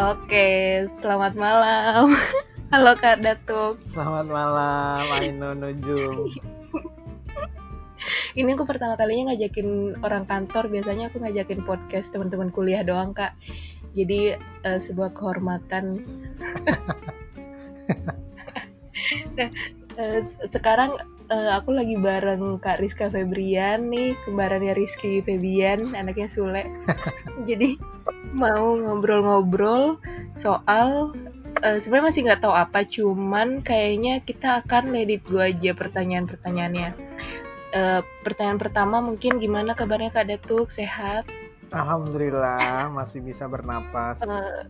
Oke, selamat malam. Halo Kak Datuk. Selamat malam, Aino Nujum. Ini aku pertama kalinya ngajakin orang kantor. Biasanya aku ngajakin podcast teman-teman kuliah doang, Kak. Jadi eh, sebuah kehormatan. nah, s- sekarang eh, aku lagi bareng Kak Rizka Febrian nih, kembarannya Rizky Febian, anaknya Sule. Jadi mau ngobrol-ngobrol soal eh, sebenarnya masih nggak tahu apa, cuman kayaknya kita akan let it go aja pertanyaan-pertanyaannya. Eh, pertanyaan pertama mungkin gimana kabarnya Kak Datuk? Sehat? Alhamdulillah masih bisa bernapas. Eh,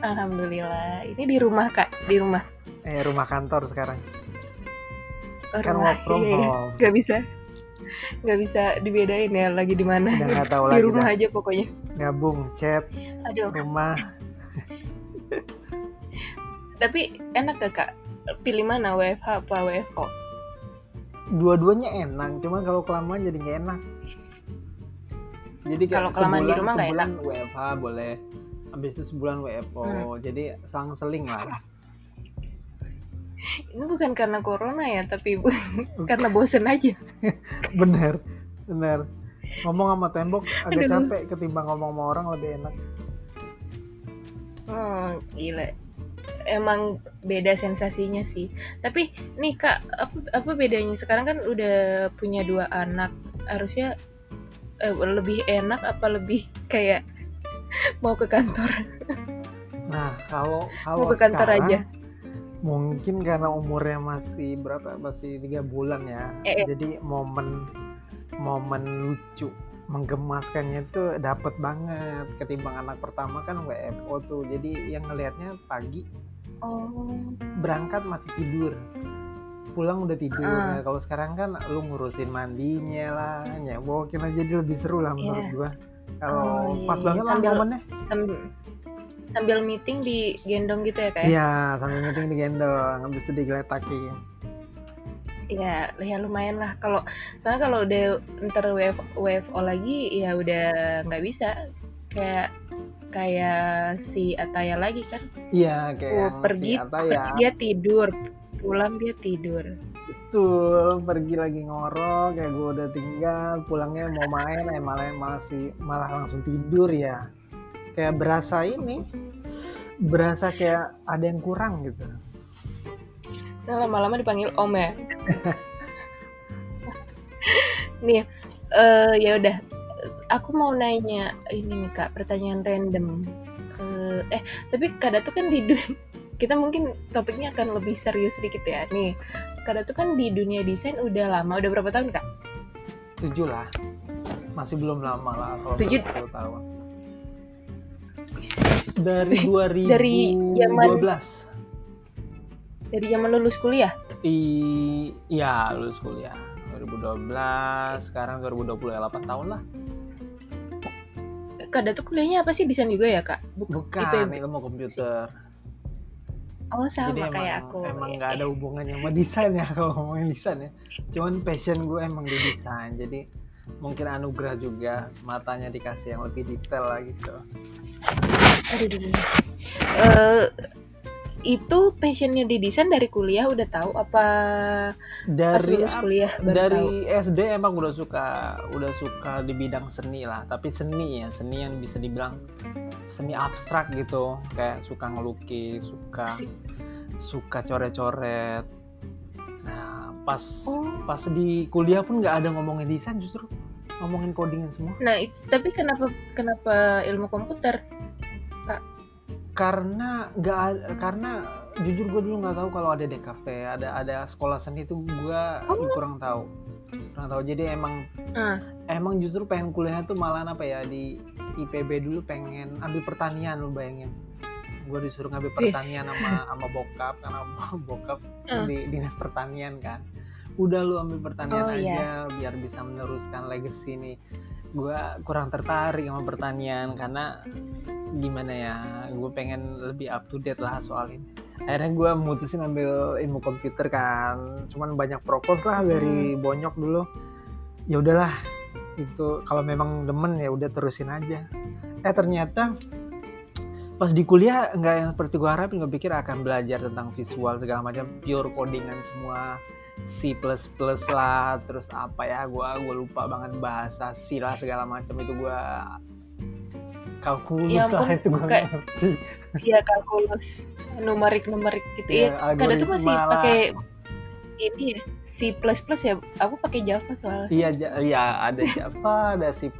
Alhamdulillah. Ini di rumah Kak, di rumah. Eh rumah kantor sekarang. Oh, Kan rumah. work from Iya, iya. home. Nggak bisa, nggak bisa dibedain ya lagi di mana. Di lagi rumah dah. aja pokoknya. Gabung chat Aduh. rumah. Tapi enak gak Kak? Pilih mana WFH apa WFO? Dua-duanya enak, cuman kalau kelamaan jadi nggak enak. Jadi Kalau kelamaan di rumah nggak sebulan WFH boleh. Habis itu sebulan WFO. Hmm. Jadi selang-seling lah. Ini bukan karena corona ya, tapi karena bosen aja. bener, bener. Ngomong sama tembok agak Aduh. capek ketimbang ngomong sama orang lebih enak. Hmm, gila. Emang beda sensasinya sih. Tapi nih kak, apa, apa bedanya? Sekarang kan udah punya dua anak. Harusnya eh, lebih enak apa lebih kayak mau ke kantor? Nah, kalau Mau kalau ke kantor sekarang, aja. Mungkin karena umurnya masih berapa? Masih tiga bulan ya. Eh, eh. Jadi momen momen lucu menggemaskannya tuh dapet banget ketimbang anak pertama kan WFO tuh. Jadi yang ngelihatnya pagi Oh, berangkat masih tidur. Pulang udah tidur. Nah, kalau sekarang kan lu ngurusin mandinya lah, nyebokin aja jadi lebih seru lah menurut Iya. gua. Kalau Oh, iya, pas banget lah Sambil- momennya. sambil sambil meeting di gendong gitu ya kayak? Iya, sambil meeting digendong, habis itu digeletakin. Ya, ya lumayan lah. Kalau soalnya kalau udah ntar WF, WFO lagi, ya udah nggak bisa. Kayak kayak si Ataya lagi kan. Iya, kayak Oh, pergi, si Ata ya. pergi dia tidur, pulang dia tidur. Betul, pergi lagi ngorok, kayak gue udah tinggal, pulangnya mau main, eh malah masih malah langsung tidur ya. Kayak berasa ini, berasa kayak ada yang kurang gitu. Nah, lama-lama dipanggil Om ya. nih, eh ya udah. Aku mau nanya ini nih kak, pertanyaan random. Eh, eh tapi Kak Datu kan di dunia kita mungkin topiknya akan lebih serius sedikit ya. Nih, Kak Datu kan di dunia desain udah lama, udah berapa tahun kak? Tujuh lah, masih belum lama lah kalau Tujuh- baru 10 tahun. Dari 2012. Dari zaman- Dari zaman lulus kuliah? I, iya lulus kuliah 2012, sekarang 2020 ya 8 tahun lah. Kak Datu kuliahnya apa sih desain juga ya kak? Buk- Bukan IPB. ilmu komputer. Oh sama Jadi emang, kayak aku. emang nggak ada hubungannya sama desain ya kalau ngomongin desain ya. Cuman passion gue emang di desain. Jadi mungkin anugerah juga matanya dikasih yang lebih detail lah gitu. Aduh, aduh. Eh, itu passionnya di desain dari kuliah udah tahu apa pas Dari lulus ap- kuliah baru tahu? dari SD emang udah suka udah suka di bidang seni lah. Tapi seni ya seni yang bisa dibilang seni abstrak gitu. Kayak suka ngelukis, suka Asik. suka coret-coret. Nah pas Oh. pas di kuliah pun nggak ada ngomongin desain justru ngomongin codingan semua. Nah, tapi kenapa kenapa ilmu komputer? Karena nggak karena jujur gue dulu nggak tahu kalau ada DKV ada ada sekolah seni itu gue Oh. kurang tahu kurang tahu jadi emang Ah. emang justru pengen kuliahnya tuh malah apa ya di IPB dulu pengen ambil pertanian lu bayangin gue disuruh ngambil pertanian sama sama bokap karena bokap Hmm. di dinas pertanian kan udah lu ambil pertanian Oh, aja iya. biar bisa meneruskan legacy nih gue kurang tertarik sama pertanian karena gimana ya gue pengen lebih up to date lah soal ini. Akhirnya gue mutusin ambil ilmu komputer kan cuman banyak propos lah dari bonyok dulu. Ya udahlah itu kalau memang demen ya udah terusin aja. Eh ternyata pas di kuliah nggak yang seperti gue harapin gue pikir akan belajar tentang visual segala macam pure codingan semua C++ lah terus apa ya gue gue lupa banget bahasa C lah segala macam itu gue kalkulus Ya lah itu gue ngerti Iya kalkulus numerik numerik gitu Iya, ya. Kadang tuh masih pakai ini ya C++ ya. Aku pakai Java soalnya. iya ja- iya ada Java ada C++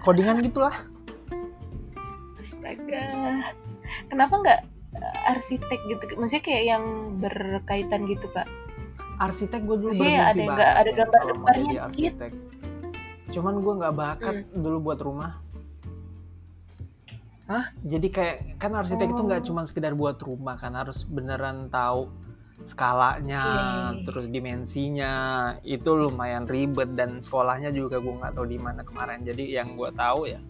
codingan gitulah Astaga. Kenapa nggak arsitek gitu? Maksudnya kayak yang berkaitan gitu kak? arsitek gue dulu Maksudnya bermimpi ada nggak- ada ya, gambar-gambarnya arsitek. cuman gue nggak bakat Hmm. dulu buat rumah Hah? jadi kayak kan arsitek itu nggak Oh. cuma sekedar buat rumah kan harus beneran tahu skalanya Iya, iya, iya. terus dimensinya itu lumayan ribet dan sekolahnya juga gue nggak tahu di mana kemarin jadi yang gue tahu ya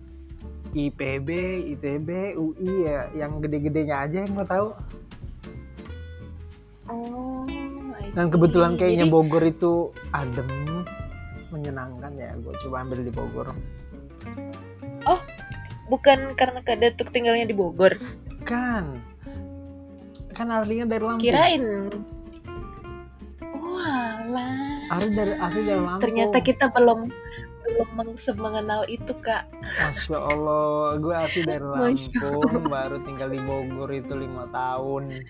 IPB, ITB, UI ya yang gede-gedenya aja yang gue tahu Oh, Dan kebetulan kayaknya Jadi- Bogor itu adem, menyenangkan ya. Gue coba ambil di Bogor. bukan karena Kak Datuk tinggalnya di Bogor. Kan, kan aslinya dari Lampung. Kirain. Walah. Asli dari asli dari Lampung. Ternyata kita belum belum meng- semengenal itu kak. Masya Allah, gue asli dari Lampung, baru tinggal di Bogor itu lima tahun.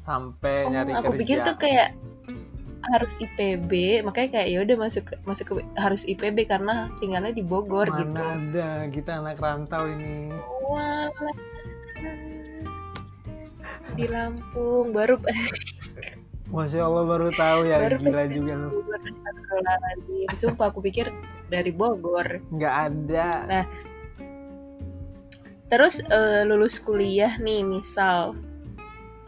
Sampai Oh, nyari aku kerja. pikir tuh kayak harus IPB, makanya kayak ya udah masuk masuk ke harus IPB karena tinggalnya di Bogor Mana gitu. ada, kita anak rantau ini. Walah. Di Lampung baru Masya Allah baru tahu ya, Baru gila juga lu. Sumpah aku pikir dari Bogor. Nggak ada. Terus eh, lulus kuliah nih misal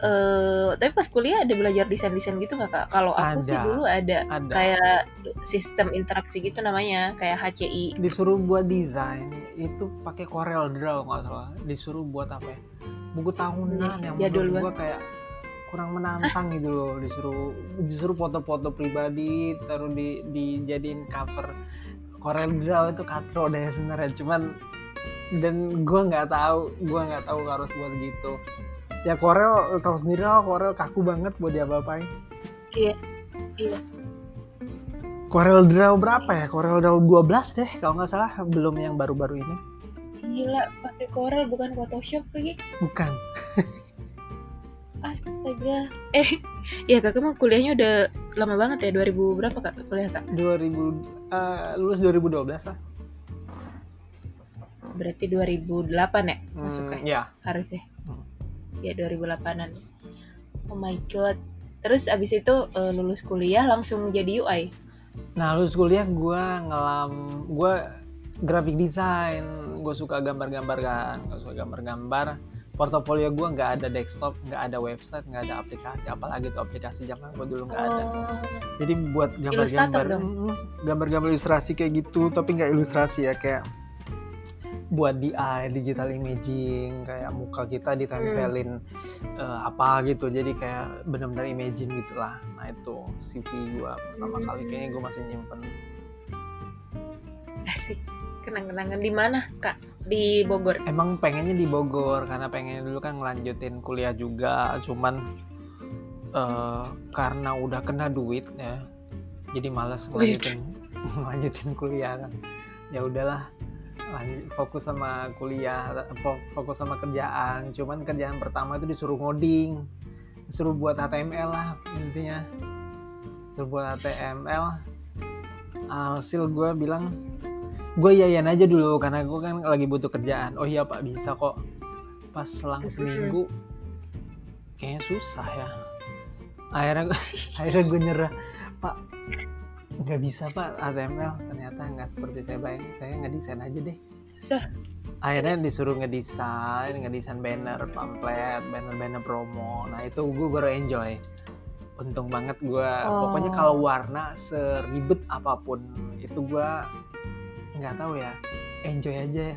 eh tapi pas kuliah ada belajar desain-desain gitu nggak kak? Kalau aku sih Ada. dulu ada Ada. kayak sistem interaksi gitu namanya kayak HCI. disuruh buat desain itu pakai Corel Draw nggak salah disuruh buat apa ya buku tahunan Ih, yang jadul menurut gua kayak kurang menantang gitu loh. Disuruh disuruh foto-foto pribadi taruh di dijadiin cover Corel Draw itu katro deh sebenarnya. Cuman dan gua nggak tahu gua nggak tahu harus buat gitu. Ya Corel tahu sendiri lah Corel kaku banget buat dia apain Iya, iya. Corel Draw berapa ya? Corel Draw 12 deh kalau nggak salah. Belum yang baru-baru ini. Gila, pakai Corel bukan Photoshop lagi. bukan Astaga. Eh, ya kakak mah kuliahnya udah lama banget ya, 2000 berapa kak kuliah kak? 2000 eh, lulus 2012 lah. Berarti 2008 ya Hmm, masuknya ya. harusnya. Hmm. Ya 2008an. Oh my god. Terus abis itu eh, lulus kuliah langsung jadi UI. Nah, lulus kuliah gue ngelam gue graphic design, gue suka gambar-gambar kan, gue suka gambar-gambar. Portofolio gue nggak ada desktop, nggak ada website, nggak ada aplikasi, apalagi tuh aplikasi zaman gue dulu nggak ada. Oh, Jadi buat gambar-gambar, gambar-gambar ilustrasi kayak gitu, tapi nggak ilustrasi ya kayak buat DI, digital imaging, kayak muka kita ditempelin eh, apa gitu, jadi kayak benar-benar imagine gitulah. Nah itu CV gue pertama Hmm. kali kayaknya gue masih nyimpen. asik. Kenang-kenangan di mana kak? Di Bogor. Emang pengennya di Bogor karena pengen dulu kan ngelanjutin kuliah juga, cuman eh, karena udah kena duit ya, jadi males Wih. ngelanjutin ngelanjutin kuliah kan. Ya udahlah, lanjut, fokus sama kuliah, fo- fokus sama kerjaan. Cuman kerjaan pertama itu disuruh ngoding, disuruh buat HTML lah intinya, disuruh buat HTML. Alhasil gue bilang gue yayan aja dulu karena gue kan lagi butuh kerjaan. Oh iya pak bisa kok. Pas selang seminggu kayaknya susah ya. Akhirnya akhirnya gue nyerah. Pak nggak bisa pak HTML ternyata nggak seperti saya bayang saya ngedesain aja deh. Susah. akhirnya disuruh ngedesain ngedesain banner pamflet banner banner promo. Nah itu gue baru enjoy. Untung banget gue Oh. pokoknya kalau warna seribet apa pun itu gue nggak tahu ya. Enjoy aja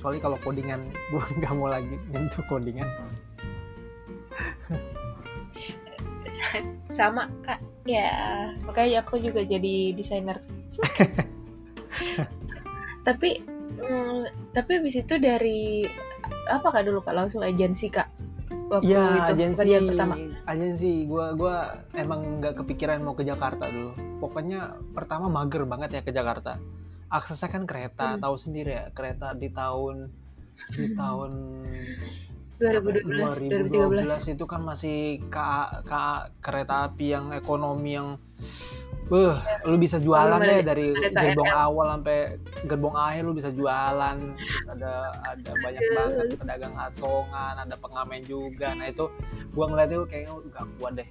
kecuali kalau codingan gue nggak mau lagi nyentuh codingan. Sama kak. Ya, makanya aku juga jadi desainer. tapi mm, tapi abis itu dari apa kak dulu kak? Langsung agensi kak? Waktu Iya, itu agensi. pekerjaan pertama? Agensi. Gua gua emang nggak kepikiran mau ke Jakarta dulu. Pokoknya pertama mager banget ya ke Jakarta aksesnya kan kereta Hmm. tahu sendiri ya kereta di tahun di tahun 2012 2013 2012 itu kan masih KA, KA kereta api yang ekonomi yang Beuh, lu bisa jualan deh dari gerbong awal sampai gerbong akhir lu bisa jualan. Terus ada ada banyak banget pedagang asongan, ada pengamen juga. Nah itu gua ngeliat itu kayaknya gak kuat deh.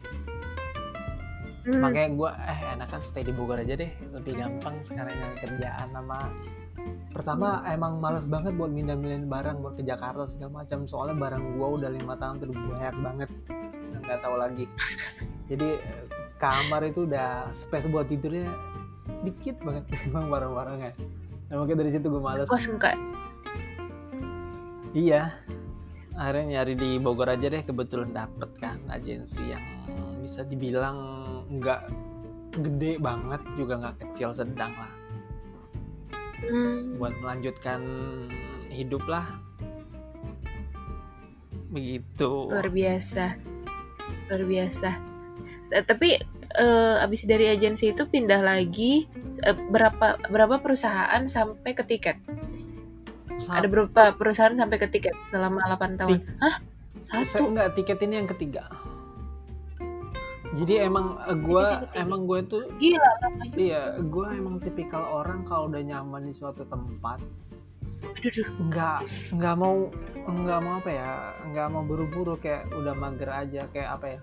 Hmm. Makanya gua eh enakan stay di Bogor aja deh, lebih gampang sekarang nyari kerjaan sama pertama emang males banget buat mindah-mindahin barang buat ke Jakarta segala macam soalnya barang gua udah lima tahun terus banyak banget nggak tahu lagi. Jadi kamar itu udah space buat tidurnya dikit banget emang barang-barangnya. Nah, makanya dari situ gue males. Kos enggak iya. Akhirnya nyari di Bogor aja deh kebetulan dapet kan agensi yang bisa dibilang nggak gede banget juga nggak kecil sedang lah. Hmm. buat melanjutkan hidup lah. Begitu. Luar biasa. Luar biasa. Eh, tapi eh, abis dari agensi itu pindah lagi eh, berapa berapa perusahaan sampai ke tiket? Sa- ada berapa perusahaan sampai ke tiket selama 8 tahun? Hah? Satu? Enggak tiket ini yang ketiga jadi emang eh, yang ketiga. emang gue tuh gila namanya iya gue emang tipikal orang kalau udah nyaman di suatu tempat nggak nggak mau nggak mau apa ya nggak mau buru-buru kayak udah mager aja kayak apa ya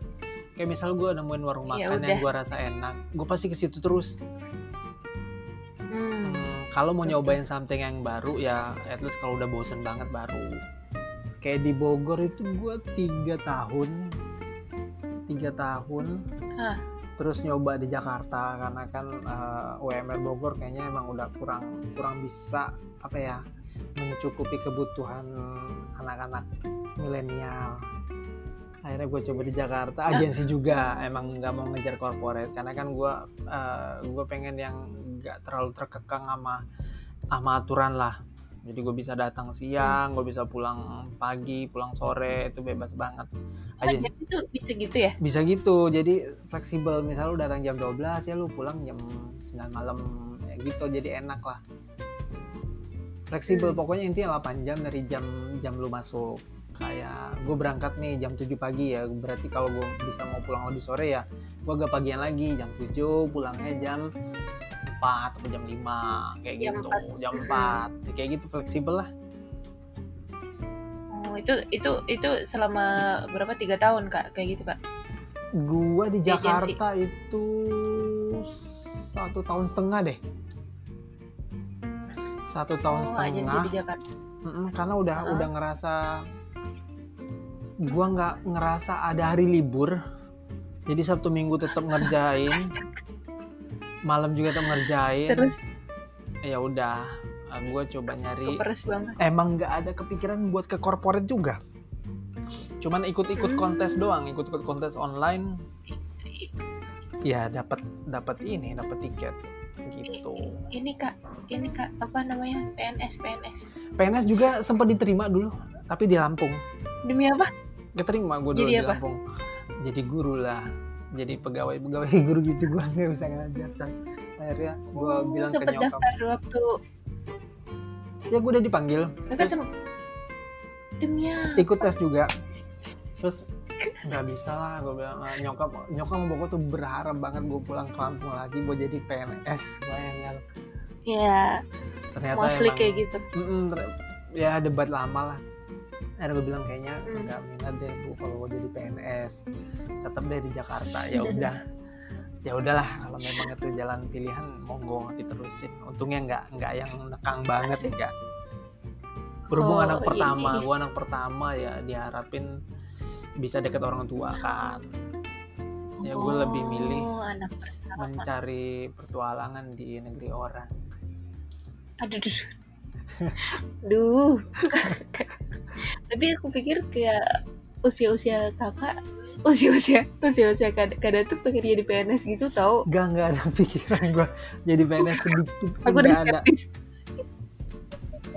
kayak misal gue nemuin warung Ya makan yang udah. gue rasa enak gue pasti ke situ terus Hmm. Hmm, kalau mau Betul. nyobain something yang baru ya at least kalau udah bosen banget baru kayak di Bogor itu gue tiga tahun tiga tahun. Hah. terus nyoba di Jakarta karena kan eh, UMR Bogor kayaknya emang udah kurang kurang bisa apa ya mencukupi kebutuhan anak-anak milenial. Akhirnya gue coba di Jakarta. Agensi juga emang nggak mau ngejar corporate karena kan gue gue pengen yang nggak terlalu terkekang sama sama aturan lah jadi gue bisa datang siang gue bisa pulang pagi pulang sore itu bebas banget. Oh, aja. jadi itu bisa gitu ya? Bisa gitu jadi fleksibel. Misal lu datang jam 12 ya lu pulang jam 9 malam ya gitu. Jadi enak lah. Fleksibel. Hmm. pokoknya intinya 8 jam dari jam jam lu masuk. Kayak gue berangkat nih jam 7 pagi ya. Berarti kalau gue bisa mau pulang lebih sore ya gue agak pagian lagi. Jam 7 pulangnya jam 4 atau jam 5 kayak Jam gitu 4. jam Hmm. 4 kayak gitu fleksibel lah oh, itu itu itu selama berapa tiga tahun kak kayak gitu kak gua di. Jakarta itu satu tahun setengah deh satu tahun oh setengah di Jakarta Mm-mm, karena udah Ah. udah ngerasa gua nggak ngerasa ada hari libur jadi sabtu minggu tetap ngerjain. Malam juga tetap ngerjain. Terus? Ya udah. Gue coba nyari keperes banget. Emang nggak ada kepikiran buat ke corporate juga? Cuman ikut-ikut Hmm. kontes doang ikut-ikut kontes online. Ya dapat dapat ini dapat tiket. Gitu. Ini kak. Ini kak apa namanya? PNS PNS PNS juga sempat diterima dulu tapi di Lampung. Demi apa? Keterima gue dulu Jadi di apa? Lampung. Jadi guru lah jadi pegawai pegawai guru gitu gue nggak bisa ngajar Chan. akhirnya gue Oh, bilang ke sempet nyokap. daftar waktu ya gue udah dipanggil. Sem- apa? Ikut tes juga. Terus nggak bisa lah gue bilang "Ah, nyokap nyokap sama bokap tuh berharap banget gue pulang ke Lampung lagi buat jadi PNS bayangin. Lu. ya ternyata mostly emang kayak gitu. Mm-mm, ter- ya debat lama lah akhirnya gue bilang kayaknya Hmm. nggak minat deh bu kalau gue jadi PNS tetap deh di Jakarta ya udah. Ya udahlah kalau memang itu jalan pilihan monggo diterusin. Untungnya nggak nggak yang nekang banget enggak berhubung Oh, anak iya, pertama iya. gue anak pertama ya diharapin bisa deket orang tua kan. Ya gue lebih milih Oh, anak mencari pertualangan di negeri orang. Aduh duh duh. Tapi aku pikir kayak usia-usia kakak usia-usia usia-usia kad kadang tuh pengen jadi PNS gitu tau. Gak, nggak ada pikiran gue jadi PNS sedikit aku udah ada. skeptis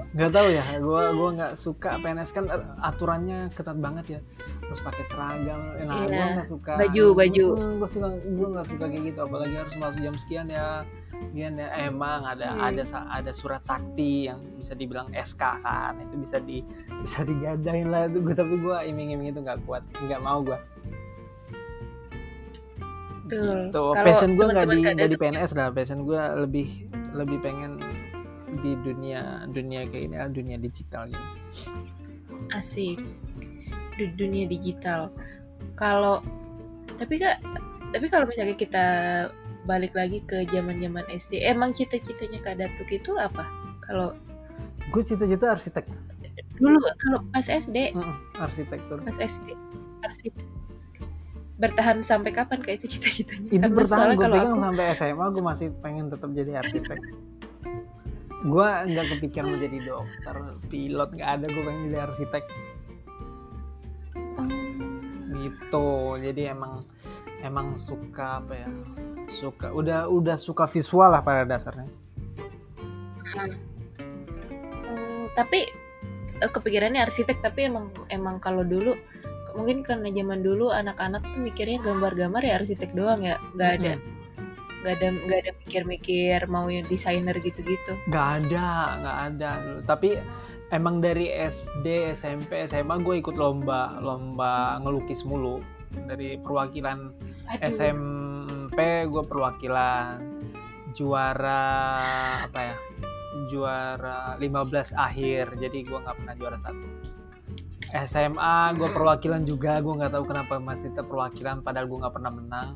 nggak tahu ya gue gua nggak suka PNS kan eh, aturannya ketat banget ya. Terus pakai seragam. Nah gue Iya, nggak suka. Baju, baju. gue sih gue nggak suka kayak gitu. Apalagi harus masuk jam sekian ya. Sekian ya. Emang ada Hmm. ada ada surat sakti yang bisa dibilang SK kan. Itu bisa di bisa digadain lah. Itu gue tapi gue iming-iming itu nggak kuat. Nggak mau gue Betul. tuh Kalau passion gue nggak di nggak di PNS lah. Passion gue lebih lebih pengen di dunia dunia kayak ini ah, dunia digital gitu asik. Di dunia digital. Kalau tapi kak, tapi kalau misalnya kita balik lagi ke zaman-zaman SD, emang cita-citanya Kak Datuk itu apa? Kalau gue cita-cita arsitek. Dulu kalau pas SD, arsitektur pas SD, arsip bertahan sampai kapan kayak itu cita-citanya? itu Karena bertahan gue kalau pegang aku sampai SMA gue masih pengen tetap jadi arsitek gue nggak kepikiran mau jadi dokter pilot nggak ada gue pengen jadi arsitek. Gitu jadi emang emang suka apa ya suka udah udah suka visual lah pada dasarnya. Oh, tapi eh, kepikirannya arsitek tapi emang emang kalau dulu mungkin karena zaman dulu anak-anak tuh mikirnya gambar-gambar ya arsitek doang ya nggak ada nggak ada nggak ada mikir-mikir mau yang desainer gitu-gitu? Nggak ada nggak ada tapi emang dari SD SMP SMA gue ikut lomba lomba ngelukis mulu. Dari perwakilan Aduh, SMP gue perwakilan juara apa ya juara 15 akhir. Jadi gue nggak pernah juara satu. SMA gue perwakilan juga. Gue nggak tahu kenapa masih tetap perwakilan padahal gue nggak pernah menang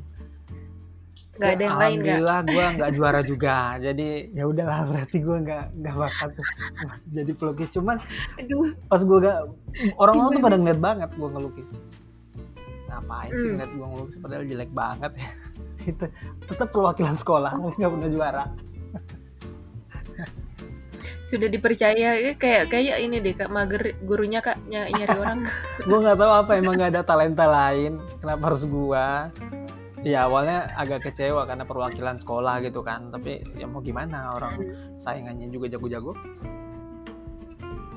nggak ada yang lain nggak Alhamdulillah gue nggak juara juga. Jadi ya udahlah berarti gue nggak nggak bakat jadi pelukis. Cuman aduh. pas gue gak orang-orang tuh pada ngeliat banget gue ngelukis. Ngapain sih Hmm. ngeliat gue ngelukis? Padahal jelek banget ya. Itu tetap perwakilan sekolah nggak pernah juara. Sudah dipercaya ya, kayak kayak ini deh kak mager gurunya kak ny- nyari orang. Gue nggak tahu apa emang nggak ada talenta lain. Kenapa harus gue ya awalnya agak kecewa karena perwakilan sekolah gitu kan tapi ya mau gimana orang saingannya juga jago-jago.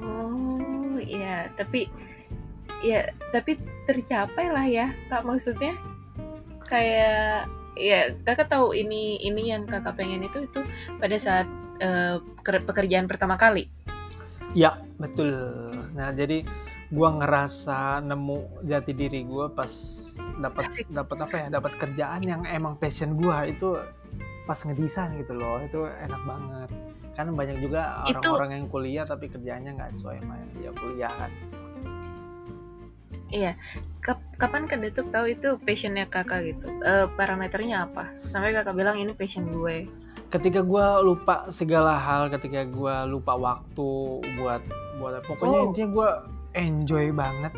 Oh iya tapi ya tapi tercapai lah ya kak maksudnya. Kayak ya kakak tahu ini ini yang kakak pengen itu itu pada saat ker- pekerjaan pertama kali? Ya, betul. Nah, jadi gua ngerasa nemu jati diri gua pas dapat dapat apa ya? Dapat kerjaan yang emang passion gua itu pas ngedesain gitu loh. Itu enak banget. Kan banyak juga orang-orang yang kuliah tapi kerjaannya nggak sesuai sama yang dia kuliah kan. iya Kap- kapan kak Datuk tahu itu passionnya kakak gitu Eh, parameternya apa sampai kakak bilang ini passion gue Ketika gua lupa segala hal, ketika gua lupa waktu buat buat pokoknya Oh. intinya gua enjoy banget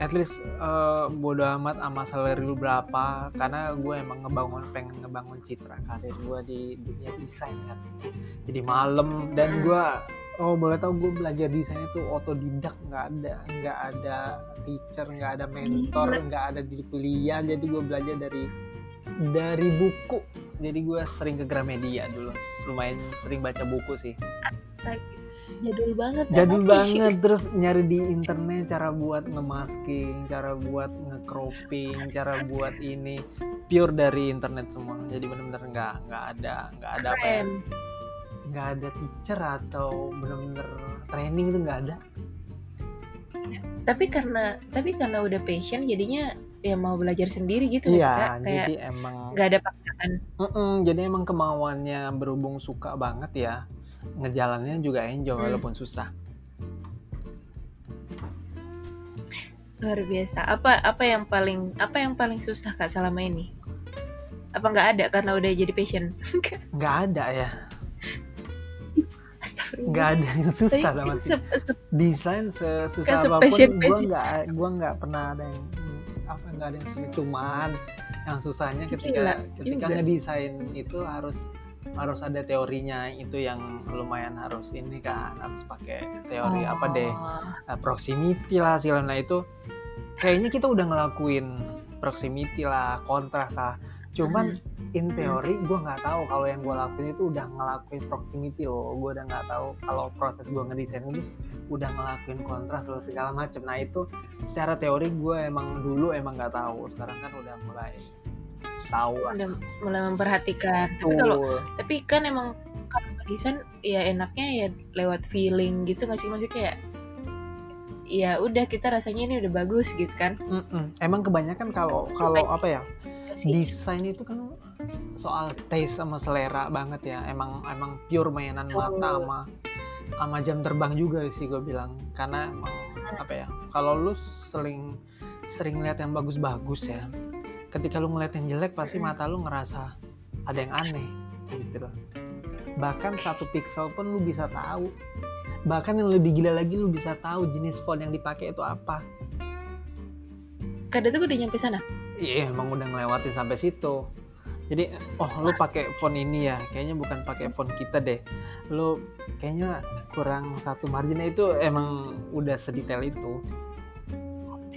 at least eh, bodo amat sama salary lu berapa karena gue emang ngebangun pengen ngebangun citra karir gue di dunia desain kan. Jadi malam dan Hmm. gue oh boleh tahu gue belajar desain itu otodidak nggak ada nggak ada teacher nggak ada mentor nggak ada di kuliah. Jadi gue belajar dari dari buku. Jadi gue sering ke Gramedia dulu. Lumayan sering baca buku sih. Astaga jadul banget jadul anak. banget. Terus nyari di internet cara buat ngemasking cara buat ngecropping cara buat ini. Pure dari internet semua. Jadi bener-bener nggak nggak ada nggak ada apa ya. Nggak ada teacher atau bener-bener training itu nggak ada. Tapi karena tapi karena udah passion jadinya ya mau belajar sendiri gitu iya Kak? kayak jadi emang nggak ada paksaan. Mm-mm, jadi emang kemauannya berhubung suka banget ya ngejalannya juga enjoy Hmm. walaupun susah. Luar biasa. Apa apa yang paling apa yang paling susah kak selama ini? Apa nggak ada karena udah jadi passion? Nggak ada ya. Nggak ada yang susah sama sih desain sesusah apa pun gue nggak gua nggak pernah ada yang apa nggak ada yang susah. Cuman yang susahnya ketika Gila ketika ngedesain itu harus harus ada teorinya itu yang lumayan harus ini kan harus pakai teori apa deh Oh, Nah, proximity lah segala nah itu kayaknya kita udah ngelakuin proximity lah kontras lah. Cuman in teori gue nggak tahu kalau yang gue lakuin itu udah ngelakuin proximity loh. Gue udah nggak tahu kalau proses gue ngedesain itu udah ngelakuin kontras loh segala macem nah itu secara teori gue emang dulu emang nggak tahu. Sekarang kan udah mulai tahu lah. udah mulai memperhatikan. Tapi kalau tapi kan emang kalau desain ya enaknya ya lewat feeling gitu nggak sih? Maksudnya kayak ya udah kita rasanya ini udah bagus gitu kan? Mm-mm. emang kebanyakan kalau kalau apa ya? Ya sih. desain itu kan soal taste sama selera banget ya. Emang emang pure mainan mata sama sama jam terbang juga sih gue bilang. Karena emang apa ya? Kalau lu sering sering lihat yang bagus-bagus ya ketika lu ngeliat yang jelek pasti mata lu ngerasa ada yang aneh gitu loh. Bahkan satu pixel pun lu bisa tahu. Bahkan yang lebih gila lagi lu bisa tahu jenis font yang dipakai itu apa. Kadang tuh udah nyampe sana? Iya emang udah ngelewatin sampai situ. Jadi oh lu pakai font ini ya, kayaknya bukan pakai font kita deh. Lu kayaknya kurang satu marginnya. Itu emang udah sedetail itu.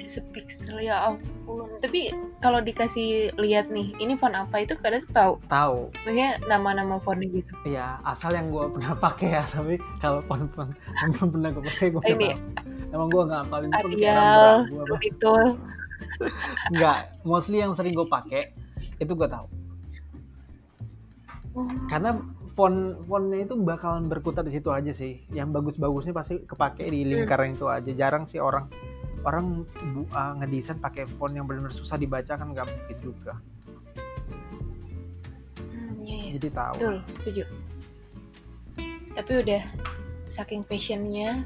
Sepixel ya ampun tapi kalau dikasih lihat nih ini font apa itu kadang tahu Tahu. maksudnya nama-nama fontnya gitu Iya, asal yang gue pernah pakai ya, tapi kalau font-font yang belum pernah gue pakai gue Ini. Emang gue nggak kayak Arial itu Nggak, mostly yang sering gue pakai itu gue tahu. Karena font fontnya itu bakalan berkutat di situ aja sih. Yang bagus-bagusnya pasti kepake di lingkaran itu aja. Jarang sih orang orang bu, uh, ngedesain pakai font yang benar-benar susah dibaca kan nggak mungkin juga. Hmm, iya, iya. Jadi tahu. betul setuju tapi udah saking passionnya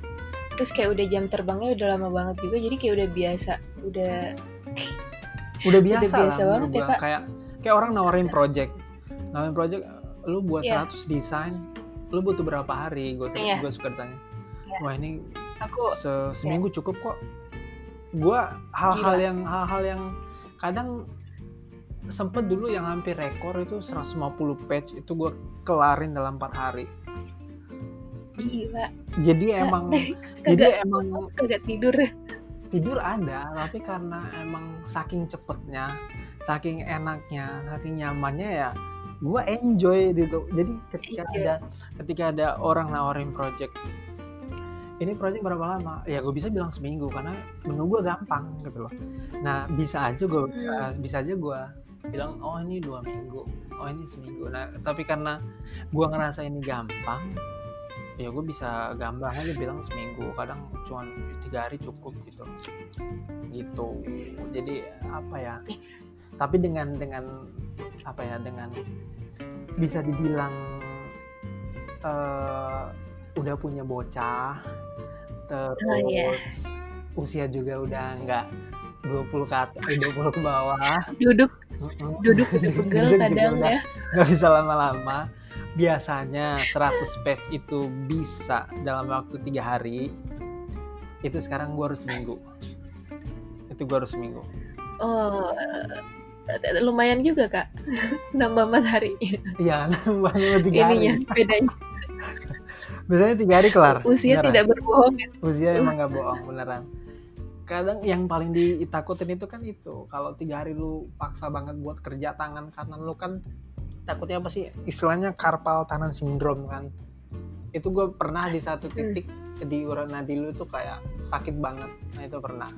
terus kayak udah jam terbangnya udah lama banget juga jadi kayak udah biasa udah Udah biasa, biasa lah banget ya. Kak. Kayak kayak orang nawarin project. Nawarin project lu buat Iya. 100 desain, lu butuh berapa hari? Gue Iya. gue suka ditanya. Iya. Wah, ini aku se- seminggu cukup kok. Gua hal-hal yang hal-hal yang kadang sempet dulu yang hampir rekor itu 150 page itu gue kelarin dalam empat hari. gila Jadi emang kagak jadi emang kagak tidur tidur ada tapi karena emang saking cepetnya saking enaknya saking nyamannya ya gue enjoy gitu jadi ketika Enjoy. ada ketika ada orang nawarin project ini project berapa lama? Ya gue bisa bilang seminggu karena menu gue gampang gitu loh. Nah bisa aja gue Hmm. bisa aja gue bilang oh ini dua minggu oh ini seminggu. Nah tapi karena gue ngerasa ini gampang ya gue bisa gampang aja bilang seminggu kadang cuma tiga hari cukup gitu. Gitu. Jadi apa ya tapi dengan dengan apa ya dengan bisa dibilang eh, udah punya bocah terus Oh, iya. usia juga udah nggak 20 ke atas, eh, 20 ke bawah. Duduk duduk udah pegel kadang ya. nggak bisa lama-lama. Biasanya 100 page itu bisa dalam waktu tiga hari. Itu sekarang gua harus seminggu. Itu gua harus seminggu. Oh eh, lumayan juga kak. Nambah matahari iya nambah tiga ininya hari bedanya biasanya tiga hari kelar usia beneran. tidak berbohong ya. usia emang nggak bohong beneran. Kadang yang paling ditakutin itu kan itu. Kalau tiga hari lu paksa banget buat kerja tangan kanan lu kan takutnya apa sih? Istilahnya carpal tunnel syndrome kan. Itu gue pernah di satu titik di urat nadi lu tuh kayak sakit banget. Nah itu pernah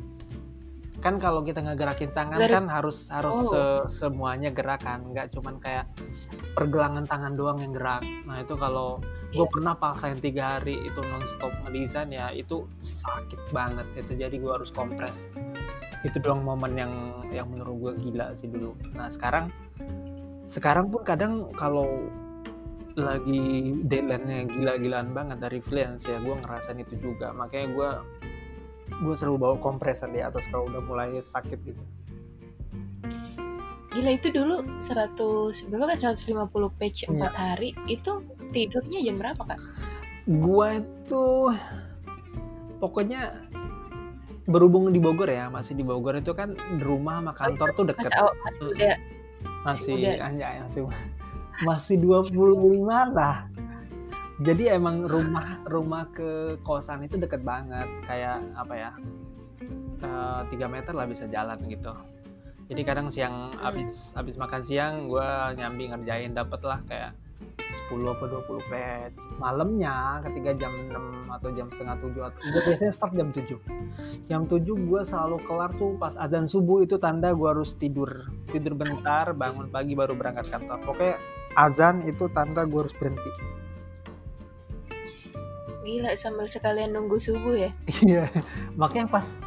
kan kalau kita ngegerakin tangan Gar- kan harus harus Oh. se- semuanya gerakan nggak cuman kayak pergelangan tangan doang yang gerak. Nah itu kalau gue Iya. pernah paksain tiga hari itu nonstop ngedesain ya itu sakit banget itu jadi gue harus kompres. Itu doang momen yang yang menurut gue gila sih dulu. Nah sekarang sekarang pun kadang kalau lagi deadline-nya gila-gilaan banget dari freelance ya gue ngerasain itu juga. Makanya gue gue selalu bawa kompresor di atas kalau udah mulai sakit gitu. Gila itu dulu 100 berapa kan 150 page Iya. 4 hari itu tidurnya jam berapa kak? Gue itu pokoknya berhubung di Bogor ya masih di Bogor itu kan rumah sama kantor tuh pas deket. Masih Hmm. udah masih udah. anjay masih masih 25 lah jadi emang rumah rumah ke kosan itu deket banget kayak apa ya eh, tiga meter lah bisa jalan gitu. Jadi kadang siang Hmm. habis habis makan siang gue nyambi ngerjain dapet lah kayak 10 apa 20 patch malamnya ketika jam 6 atau jam setengah 7 atau gue biasanya start jam 7 jam 7 gue selalu kelar tuh pas adzan subuh itu tanda gue harus tidur. Tidur bentar bangun pagi baru berangkat kantor. Pokoknya azan itu tanda gue harus berhenti Gila sambil sekalian nunggu subuh ya. iya makanya pas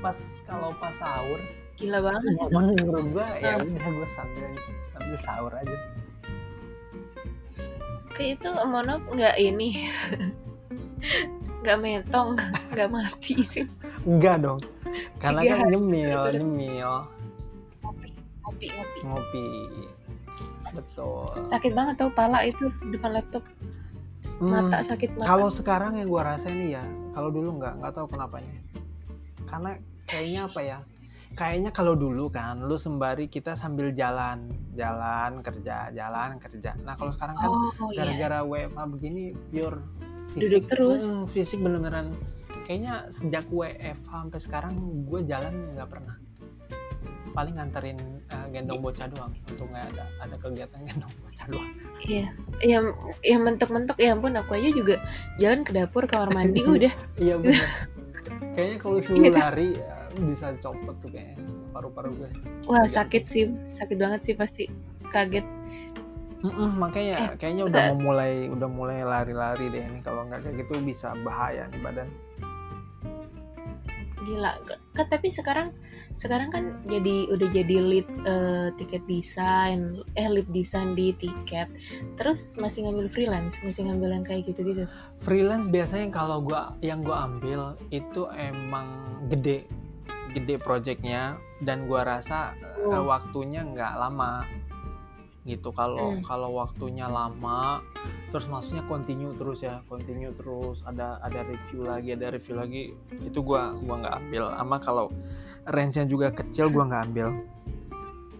pas kalau pas sahur Gila banget. momen menurut gue ya Ah. udah gue sambil sambil sahur aja Kayak itu mono nggak ini. nggak metong, nggak mati itu. enggak dong karena Tiga kan nyemil berturut-turut. nyemil Ngopi, ngopi, ngopi. ngopi betul Sakit banget tau pala itu depan laptop. Hmm, Mata sakit mata. kalau sekarang yang gua rasain nih ya kalau dulu nggak nggak tahu kenapanya karena kayaknya apa ya kayaknya kalau dulu kan lu sembari kita sambil jalan jalan kerja jalan kerja nah kalau sekarang kan oh, gara-gara yes. WFA begini pure Duduk terus. Hmm, fisik bener-beneran kayaknya sejak WFH sampai sekarang gue jalan nggak pernah paling nganterin eh, gendong bocah doang untuk nggak ada ada kegiatan gendong bocah doang Iya, yang yang mentok-mentok ya ampun aku aja juga jalan ke dapur kamar mandi udah. iya bener kayaknya kalau suruh Iya kan? lari eh, bisa copot tuh kayaknya paru-paru gue Wah Agak- sakit sih, sakit banget sih pasti. Kaget. Mm-mm, makanya Eh, kayaknya udah mau mulai udah mulai lari-lari deh ini kalau nggak kayak gitu bisa bahaya nih badan Gila. Kan tapi sekarang sekarang kan jadi udah jadi lead eh, tiket desain, eh lead desain di tiket. Terus masih ngambil freelance, masih ngambil yang kayak gitu-gitu. freelance biasanya kalau gua yang gua ambil itu emang gede gede projectnya dan gua rasa Oh. waktunya nggak lama gitu. Kalau Hmm. kalau waktunya lama terus maksudnya continue terus ya continue terus ada ada review lagi ada review lagi itu gua gua nggak ambil. Ama kalau range-nya juga kecil gua nggak ambil.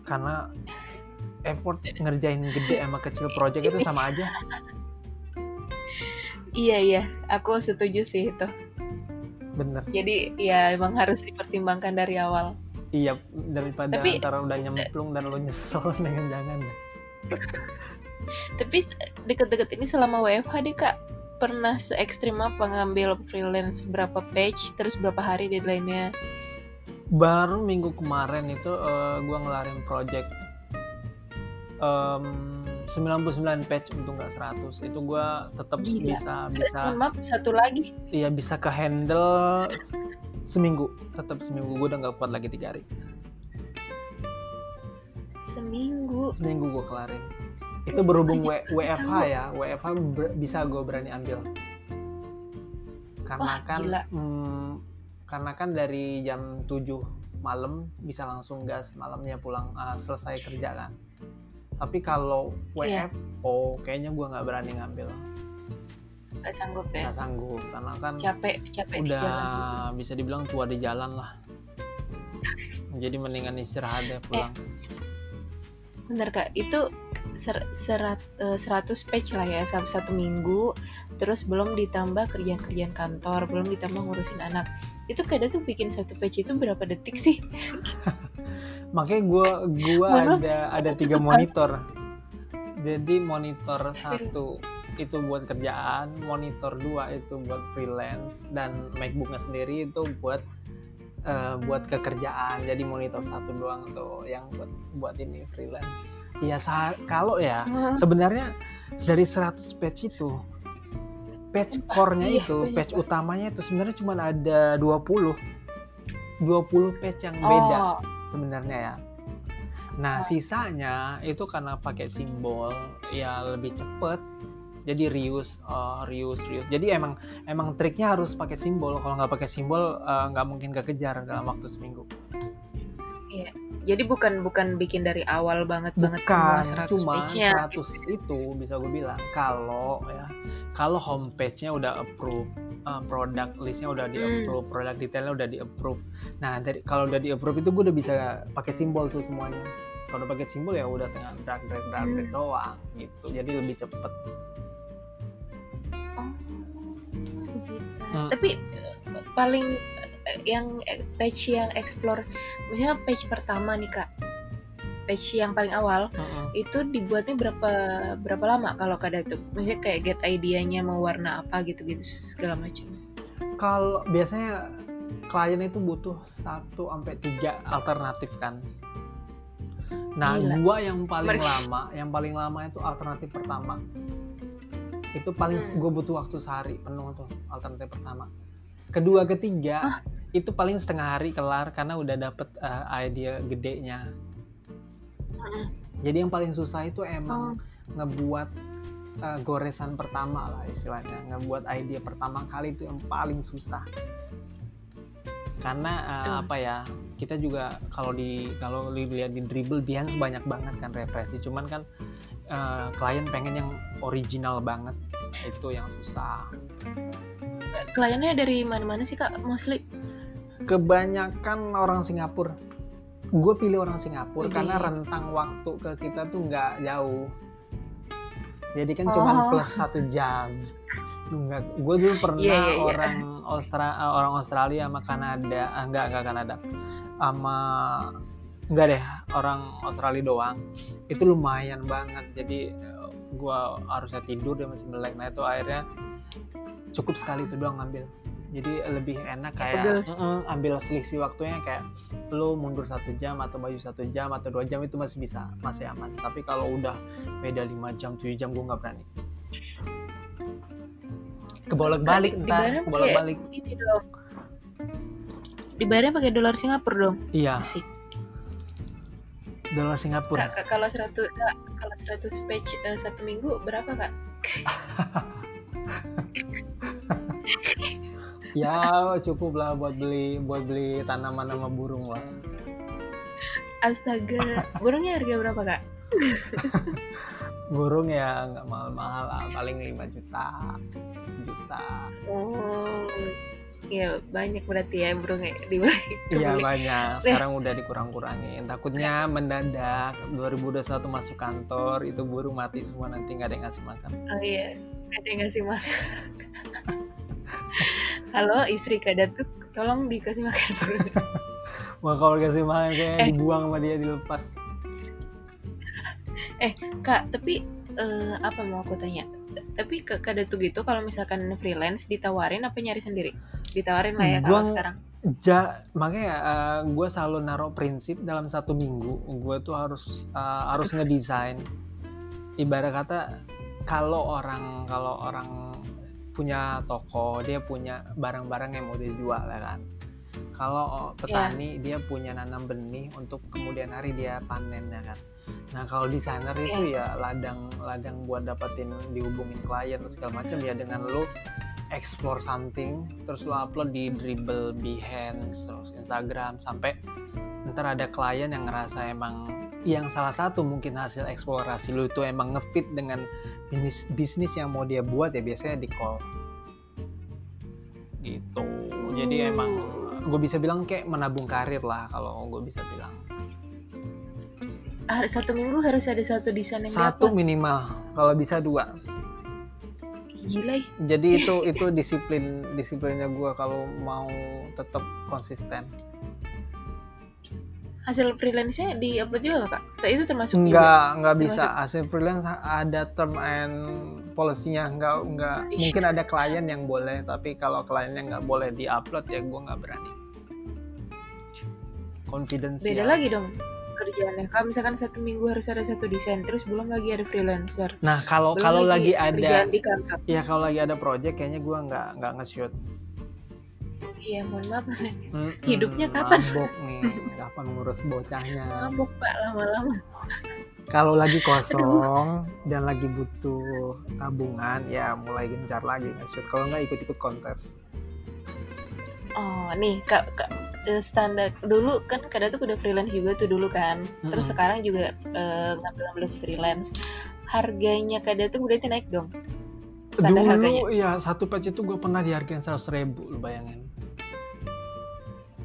Karena effort ngerjain gede sama kecil project itu sama aja. Iya iya, aku setuju sih itu. bener. Jadi ya emang harus dipertimbangkan dari awal. Iya daripada Tapi- antara udah nyemplung dan lo nyesel dengan jangan Tapi deket-deket ini selama WFH deh kak. Pernah se ekstrim apa ngambil freelance berapa page terus berapa hari deadline-nya? Baru minggu kemarin itu eh, gua ngelarin project em, 99 page untuk nggak 100 itu gua tetap bisa bisa maaf satu lagi? Iya bisa ke handle seminggu. Tetap seminggu gua udah nggak kuat lagi tiga hari seminggu. Seminggu gua kelarin. Itu berhubung W- WFH ya. WFH ber- bisa gue berani ambil. Karena Wah, kan gila. hmm, karena kan dari jam 7 malam bisa langsung gas malamnya pulang ah, selesai kerja kan. Tapi kalau Iya. WFO kayaknya gue nggak berani ngambil. Nggak sanggup ya? Nggak sanggup karena kan capek capek di udah jalan. bisa dibilang tua di jalan lah. Jadi mendingan istirahat deh pulang Bentar kak, itu ser, serat, eh, 100 page lah ya satu, satu minggu. Terus belum ditambah kerjaan-kerjaan kantor, belum ditambah ngurusin anak. Itu kadang tuh bikin satu page itu berapa detik sih? makanya gue gua ada ada tiga monitor. Jadi monitor satu itu buat kerjaan monitor dua itu buat freelance dan macbooknya sendiri itu buat eh, buat kekerjaan jadi monitor satu doang tuh yang buat buat ini freelance ya kalau ya Wah, sebenarnya dari 100 page itu page core-nya iya, itu banyak page banget. utamanya itu sebenarnya cuma ada 20 20 page yang beda Oh, sebenarnya ya. Nah, Oh. sisanya itu karena pakai simbol ya lebih cepet. Jadi reuse, oh, reuse, reuse. Jadi emang emang triknya harus pakai simbol. Kalau nggak pakai simbol eh, nggak mungkin kekejar dalam waktu seminggu. jadi bukan bukan bikin dari awal banget banget semua Bukan, 100 cuma page-nya 100 itu bisa gue bilang kalau ya kalau homepage-nya udah approve, eh, produk listnya udah di Hmm. approve, produk detailnya udah di approve. Nah, dari kalau udah di approve itu gue udah bisa pakai simbol tuh semuanya. Kalau udah pakai simbol ya udah tinggal drag drag drag drag Hmm. doang gitu. Jadi lebih cepet. Hmm. Tapi paling eh, yang eh, page yang explore, misalnya page pertama nih kak, page yang paling awal Mm-mm. itu dibuatnya berapa berapa lama kalau kada tuh maksudnya kayak get idenya mau warna apa gitu-gitu segala macam Kalau biasanya klien itu butuh 1 sampai 3 alternatif kan. Nah, Gila. gua yang paling Mereka- lama, yang paling lama itu alternatif pertama. Itu paling Hmm. gue butuh waktu sehari penuh tuh alternatif pertama. Kedua, ketiga itu paling setengah hari kelar karena udah dapet uh, idea gedenya. Mm-mm. Jadi yang paling susah itu oh emang ngebuat uh, goresan pertama lah istilahnya ngebuat ide pertama kali itu yang paling susah karena uh, Hmm. apa ya kita juga kalau di kalau dilihat di dribble Behance banyak banget kan referensi cuman kan uh, klien pengen yang original banget. Itu yang susah. Kliennya dari mana-mana sih kak? Mostly? Kebanyakan orang Singapura. Gue pilih orang Singapura Widih. karena rentang waktu ke kita tuh nggak jauh. Jadi kan cuma Oh. plus satu jam. Enggak, gue dulu pernah iya, iya. orang Austra eh, orang Australia sama Kanada. Ah, enggak enggak Kanada. Sama enggak deh orang Australia doang. Itu lumayan banget. Jadi eh, gua harusnya tidur dia masih melek. Nah itu akhirnya cukup sekali itu doang ngambil. Jadi lebih enak kayak. "Mm-mm, ambil selisih waktunya kayak lu mundur satu jam atau baju satu jam atau dua jam itu masih bisa masih aman. Tapi kalau udah beda lima jam tujuh jam gue nggak berani. Kebolak balik Di- pakai- kebolak balik ini dong. Dibayarnya pakai dolar Singapura dong? Iya. Asik dolar Singapura Kak, kak, kalau 100 Kak, kalau 100 page eh, satu minggu berapa kak? ya cukup lah buat beli buat beli tanaman sama burung lah Astaga, burungnya harga berapa kak? burung ya nggak mahal-mahal lah paling 5 juta sejuta Oh, ya banyak berarti ya burungnya dibagi. iya kebeli. banyak sekarang udah dikurang-kurangin takutnya mendadak 2021 masuk kantor itu burung mati semua nanti nggak ada yang ngasih makan Oh iya, ada yang ngasih makan. Halo istri kak Datuk, tolong dikasih makan burung. Wah kalau dikasih makan kayak Eh. dibuang sama dia dilepas Kak, tapi eh, apa mau aku tanya? Tapi ke Kak Datuk gitu kalau misalkan freelance ditawarin apa nyari sendiri? Ditawarin lah ya Gua- kalau sekarang. ja makanya gue selalu naruh prinsip dalam satu minggu gue tuh harus eh, harus ngedesain. Ibarat kata kalau orang kalau orang punya toko dia punya barang-barang yang mau dijual ya kan? Kalau petani dia punya nanam benih untuk kemudian hari dia panen ya kan nah kalau desainer itu ya ladang ladang buat dapetin dihubungin klien atau segala macam ya dengan lu explore something terus lo upload di dribble behance terus instagram sampai ntar ada klien yang ngerasa emang yang salah satu mungkin hasil eksplorasi lo itu emang ngefit dengan bisnis bisnis yang mau dia buat ya biasanya di call. Gitu. Jadi emang gue bisa bilang kayak menabung karir lah kalau gue bisa bilang Ah, satu minggu harus ada satu desain yang satu diupload. minimal kalau bisa dua. Gila. Jadi itu itu disiplin disiplinnya gue kalau mau tetap konsisten. Hasil freelance-nya di-upload juga nggak, kak? Itu termasuk juga. nggak nggak bisa. Termasuk- hasil freelance ada term and policy-nya. Nggak nggak. Ish. mungkin ada klien yang boleh tapi kalau kliennya nggak boleh diupload ya gue nggak berani. Confidence Beda lagi dong kerjaannya. Kalau misalkan satu minggu harus ada satu desain, terus belum lagi ada freelancer. nah kalau Belum kalau lagi kerjaan ada di kantor. ya kalau lagi ada project kayaknya gue nggak nggak nge-shoot Iya, mohon maaf. Mm-mm, Hidupnya kapan? mabok nih kapan ngurus bocahnya Mabuk pak lama-lama. kalau lagi kosong dan lagi butuh tabungan ya mulai gencar lagi nge-shoot kalau nggak ikut-ikut kontes Oh, nih kak, kak eh, standar dulu kan kadang tuh udah freelance juga tuh dulu kan. Terus Mm-mm. sekarang juga eh, ngambil-ngambil freelance. Harganya kadang tuh berarti naik dong. Standar harganya dulu ya satu patch itu gue pernah dihargain seratus ribu lu bayangin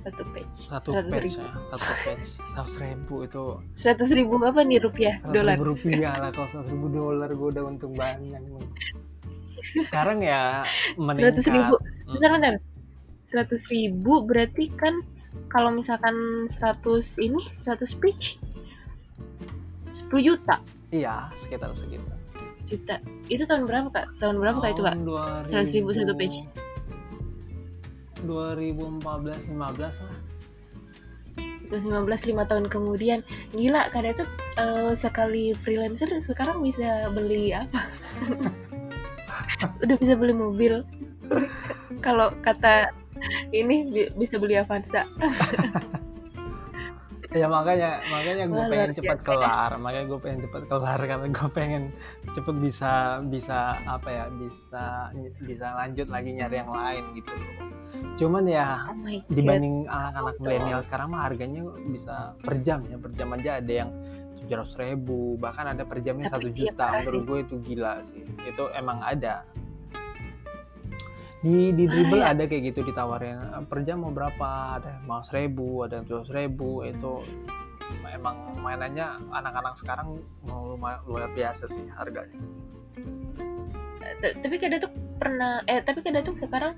satu page. satu patch ribu. ya satu patch seratus ribu itu Seratus ribu apa nih rupiah? seratus Dolar. ribu rupiah lah kalau seratus ribu dolar gue udah untung banyak sekarang ya meningkat Seratus ribu. Mm. Bentar, bentar. Seratus ribu berarti kan kalau misalkan 100 ini 100 page 10 juta? Iya sekitar segitu. Juta. Itu tahun berapa kak? Tahun berapa kak itu kak? Tahun 100 ribu satu page 2014 15 lah. Itu 19 lima tahun kemudian. Gila kadang tuh eh, sekali freelancer sekarang bisa beli apa? Udah bisa beli mobil. Kalau kata ini bi- bisa beli Avanza. Ya makanya makanya gue pengen cepat kelar. Makanya gue pengen cepat kelar karena gue pengen cepet bisa bisa apa ya bisa bisa lanjut lagi nyari yang lain gitu cuman ya oh dibanding anak-anak milenial sekarang mah harganya bisa per jam ya per jam aja ada yang tujuh ratus ribu bahkan ada per jamnya satu iya, juta. menurut gue itu gila sih. Itu emang ada di di dribble Parah ya? ada kayak gitu ditawarin "Eh, per jam mau berapa? Ada yang mau seribu ada yang tujuh ribu itu emang mainannya anak-anak sekarang mau lumayan luar biasa sih harganya. T- tapi kadang tuh pernah eh tapi kadang tuh sekarang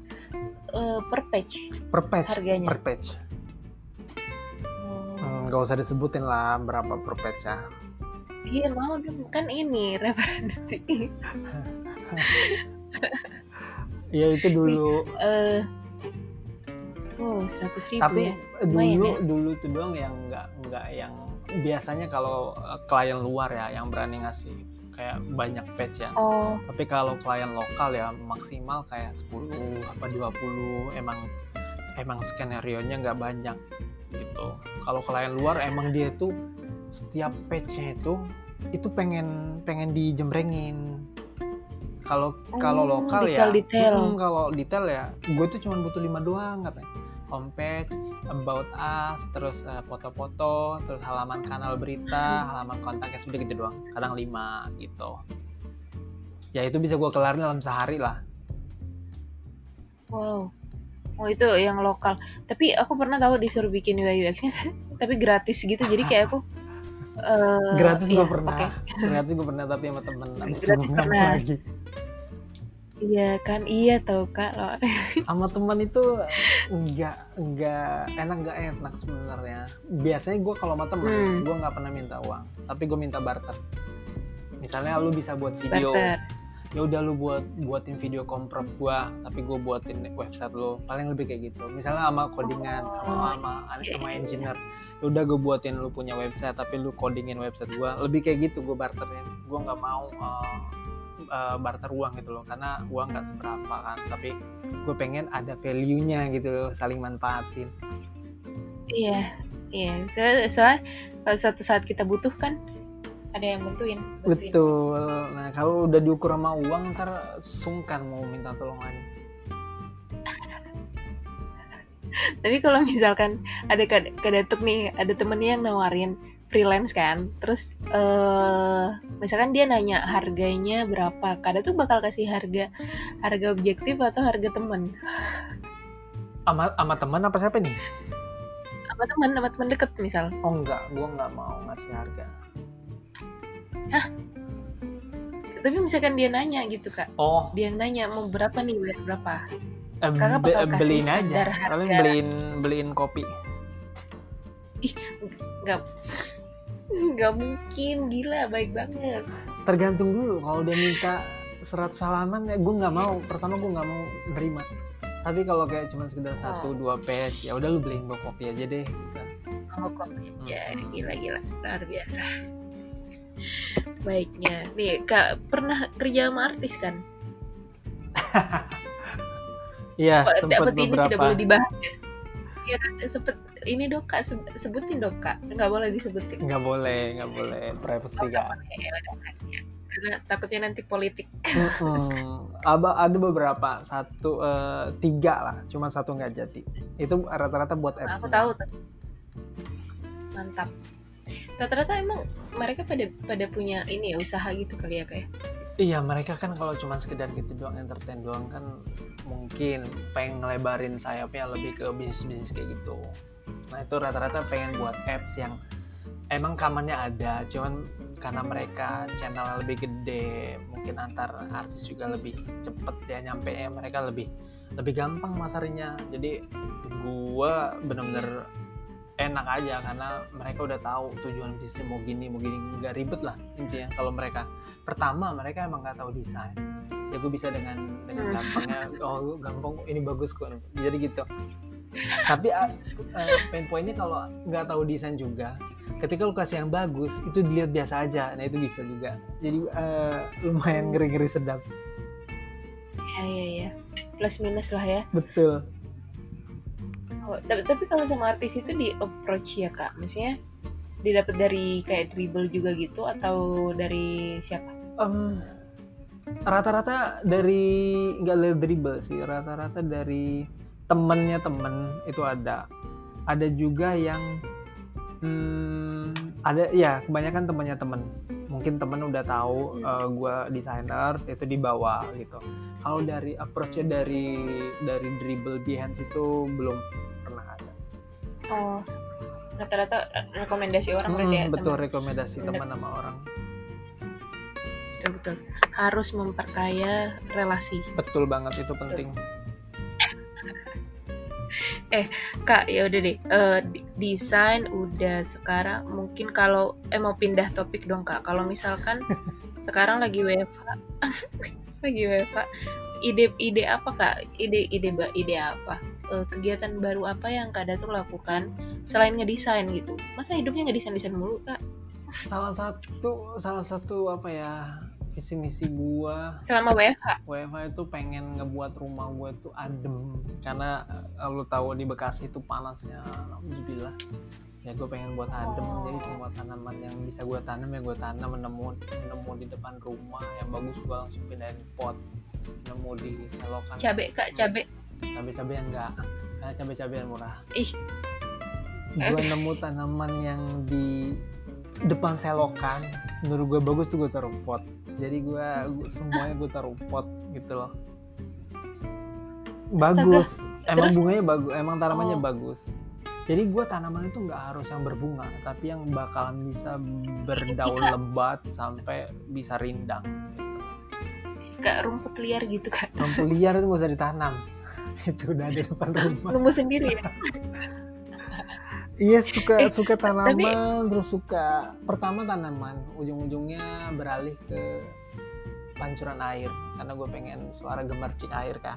eh, per page per page Harganya. per page Oh, Hmm, nggak usah disebutin lah berapa per page ya iya mau dong kan ini referensi ya itu dulu. eh oh seratus ribu tapi ya? Dulu ya. dulu itu doang yang nggak nggak yang biasanya kalau uh, klien luar ya yang berani ngasih kayak banyak patch ya. Oh. Tapi kalau klien lokal ya maksimal kayak 10 apa 20 emang emang skenario nya nggak banyak gitu. Kalau klien luar emang dia tuh setiap patchnya itu itu pengen pengen dijembrengin kalau kalau Oh, lokal ya detail-detail. mm, kalau detail ya gue tuh cuma butuh lima doang katanya. Homepage about us terus eh, foto-foto terus halaman kanal berita halaman kontaknya sudah gitu doang. Kadang lima gitu. Ya itu bisa gue kelarin dalam sehari lah. Wow. Oh itu yang lokal. Tapi aku pernah tahu disuruh bikin UI UX nya tapi gratis gitu. Jadi kayak aku eh, gratis iya, gue pernah. oke. gratis gue pernah tapi sama temen. Abis itu Gratis pernah. lagi. Iya kan iya tau kak loh sama temen itu nggak nggak enak nggak enak sebenarnya. Biasanya gue kalau sama temen Hmm. gue nggak pernah minta uang tapi gue minta barter. Misalnya lu bisa buat video barter ya udah lu buat buatin video comprop gua tapi gue buatin website lu. Paling lebih kayak gitu. Misalnya sama codingan Oh, sama sama, iya, sama iya. engineer. Ya udah gue buatin lu punya website tapi lu codingin website gua. Lebih kayak gitu gue barternya. Gue nggak mau uh, uh, barter uang gitu loh karena uang nggak seberapa kan. Tapi gue pengen ada value nya gitu loh saling manfaatin. Iya iya. Soalnya, soalnya kalau suatu saat kita butuh kan ada yang bantuin bantuin. Betul. Nah kalau udah diukur sama uang ntar sungkan mau minta tolong lagi. Tapi kalau misalkan ada kadatuk nih ada temennya yang nawarin freelance kan terus eh misalkan dia nanya harganya berapa kadang tuh bakal kasih harga harga objektif atau harga temen. Sama sama teman apa siapa nih? Sama temen sama temen deket misal. Oh enggak, gua nggak mau ngasih harga. Tapi misalkan dia nanya gitu kak Oh, dia yang nanya mau berapa nih bayar berapa eh, Kakak bakal kasih beliin standar aja. harga. Paling beliin beliin kopi. nggak nggak mungkin gila baik banget Tergantung dulu. Kalau dia minta 100 halaman ya gue nggak mau. Pertama gue nggak mau nerima. Tapi kalau kayak cuma sekedar satu dua page, ya udah lu beliin gue kopi aja deh. oh kok ya Hmm. gila gila luar biasa baiknya. Nih kak pernah kerja sama artis kan? Iya, sempat dapat ini tidak beberapa. boleh dibahas ya? Iya kan sempet ini dong kak seb- sebutin dong kak. Nggak boleh disebutin. Nggak boleh, nggak boleh. Privacy Oh. Ya karena takutnya nanti politik. Aba- ada beberapa. Satu eh, tiga lah, cuma satu nggak jadi. Itu rata-rata buat aku tahu tuh. Mantap rata-rata emang mereka pada pada punya ini ya usaha gitu kali ya kayak Iya mereka kan kalau cuma sekedar gitu doang entertain doang kan mungkin pengen ngelebarin sayapnya lebih ke bisnis-bisnis kayak gitu. Nah itu rata-rata pengen buat apps yang emang kamarnya ada, cuman karena mereka channel lebih gede, mungkin antar artis juga lebih cepet ya nyampe ya mereka lebih lebih gampang masarnya. Jadi gua bener-bener enak aja karena mereka udah tahu tujuan bisnis mau gini mau gini. Nggak ribet lah intinya kalau mereka. Pertama mereka emang nggak tahu desain. Ya gue bisa dengan dengan Hmm. gampangnya. Oh gampang ini bagus kok. Jadi gitu. Tapi uh, pain pointnya kalau nggak tahu desain juga ketika lu kasih yang bagus itu dilihat biasa aja. Nah itu bisa juga. Jadi uh, lumayan ngeri ngeri sedap. Ya ya ya. Plus minus lah ya. Betul Oh, tapi tapi kalau sama artis itu di approach ya kak? Maksudnya didapat dari kayak dribble juga gitu atau dari siapa? Em, rata-rata dari nggak dari dribble sih rata-rata dari temennya temen itu ada. Ada juga yang hmm, ada ya kebanyakan temennya temen. Mungkin temen udah tahu gue desainer itu dibawa gitu. Kalau dari approachnya dari dari dribble behance itu belum oh. Rata-rata rekomendasi orang berarti ya Hmm, betul teman. rekomendasi teman sama orang. Betul betul. Harus memperkaya relasi. Betul banget itu penting. Kak ya udah deh. Eh, di- desain udah sekarang. Mungkin kalau eh mau pindah topik dong kak. Kalau misalkan sekarang lagi WFH lagi WFH ide ide apa kak? Ide ide ide apa Eh, kegiatan baru apa yang kak Datuk lakukan selain ngedesain gitu? Masa hidupnya ngedesain desain mulu kak? Salah satu salah satu apa ya visi misi gua selama WFH WFH itu pengen ngebuat rumah gua tuh adem. Karena eh, lu tahu di Bekasi itu panasnya alhamdulillah. Ya gue pengen buat adem. Oh. jadi semua tanaman yang bisa gue tanam ya gue tanam nemu nemu di depan rumah. Yang bagus gue langsung pindahin pot nemu di selokan. Cabe kak cabe cabai-cabean enggak karena cabai-cabean murah. Ih. Gue nemu tanaman yang di depan selokan. Menurut gue bagus tuh gue taruh pot. Jadi gue semuanya gue taruh pot gitu loh. Bagus. Emang Terus? bunganya bagus emang tanamannya Oh. bagus. Jadi gue tanaman itu nggak harus yang berbunga tapi yang bakalan bisa berdaun Iya. lebat sampai bisa rindang. Kak rumput liar gitu kak lampu liar itu gak usah ditanam itu udah di depan rumah. nemu sendiri ya? Iya suka Eh, suka tapi- tanaman terus suka pertama tanaman ujung-ujungnya beralih ke pancuran air karena gue pengen suara gemercik air kan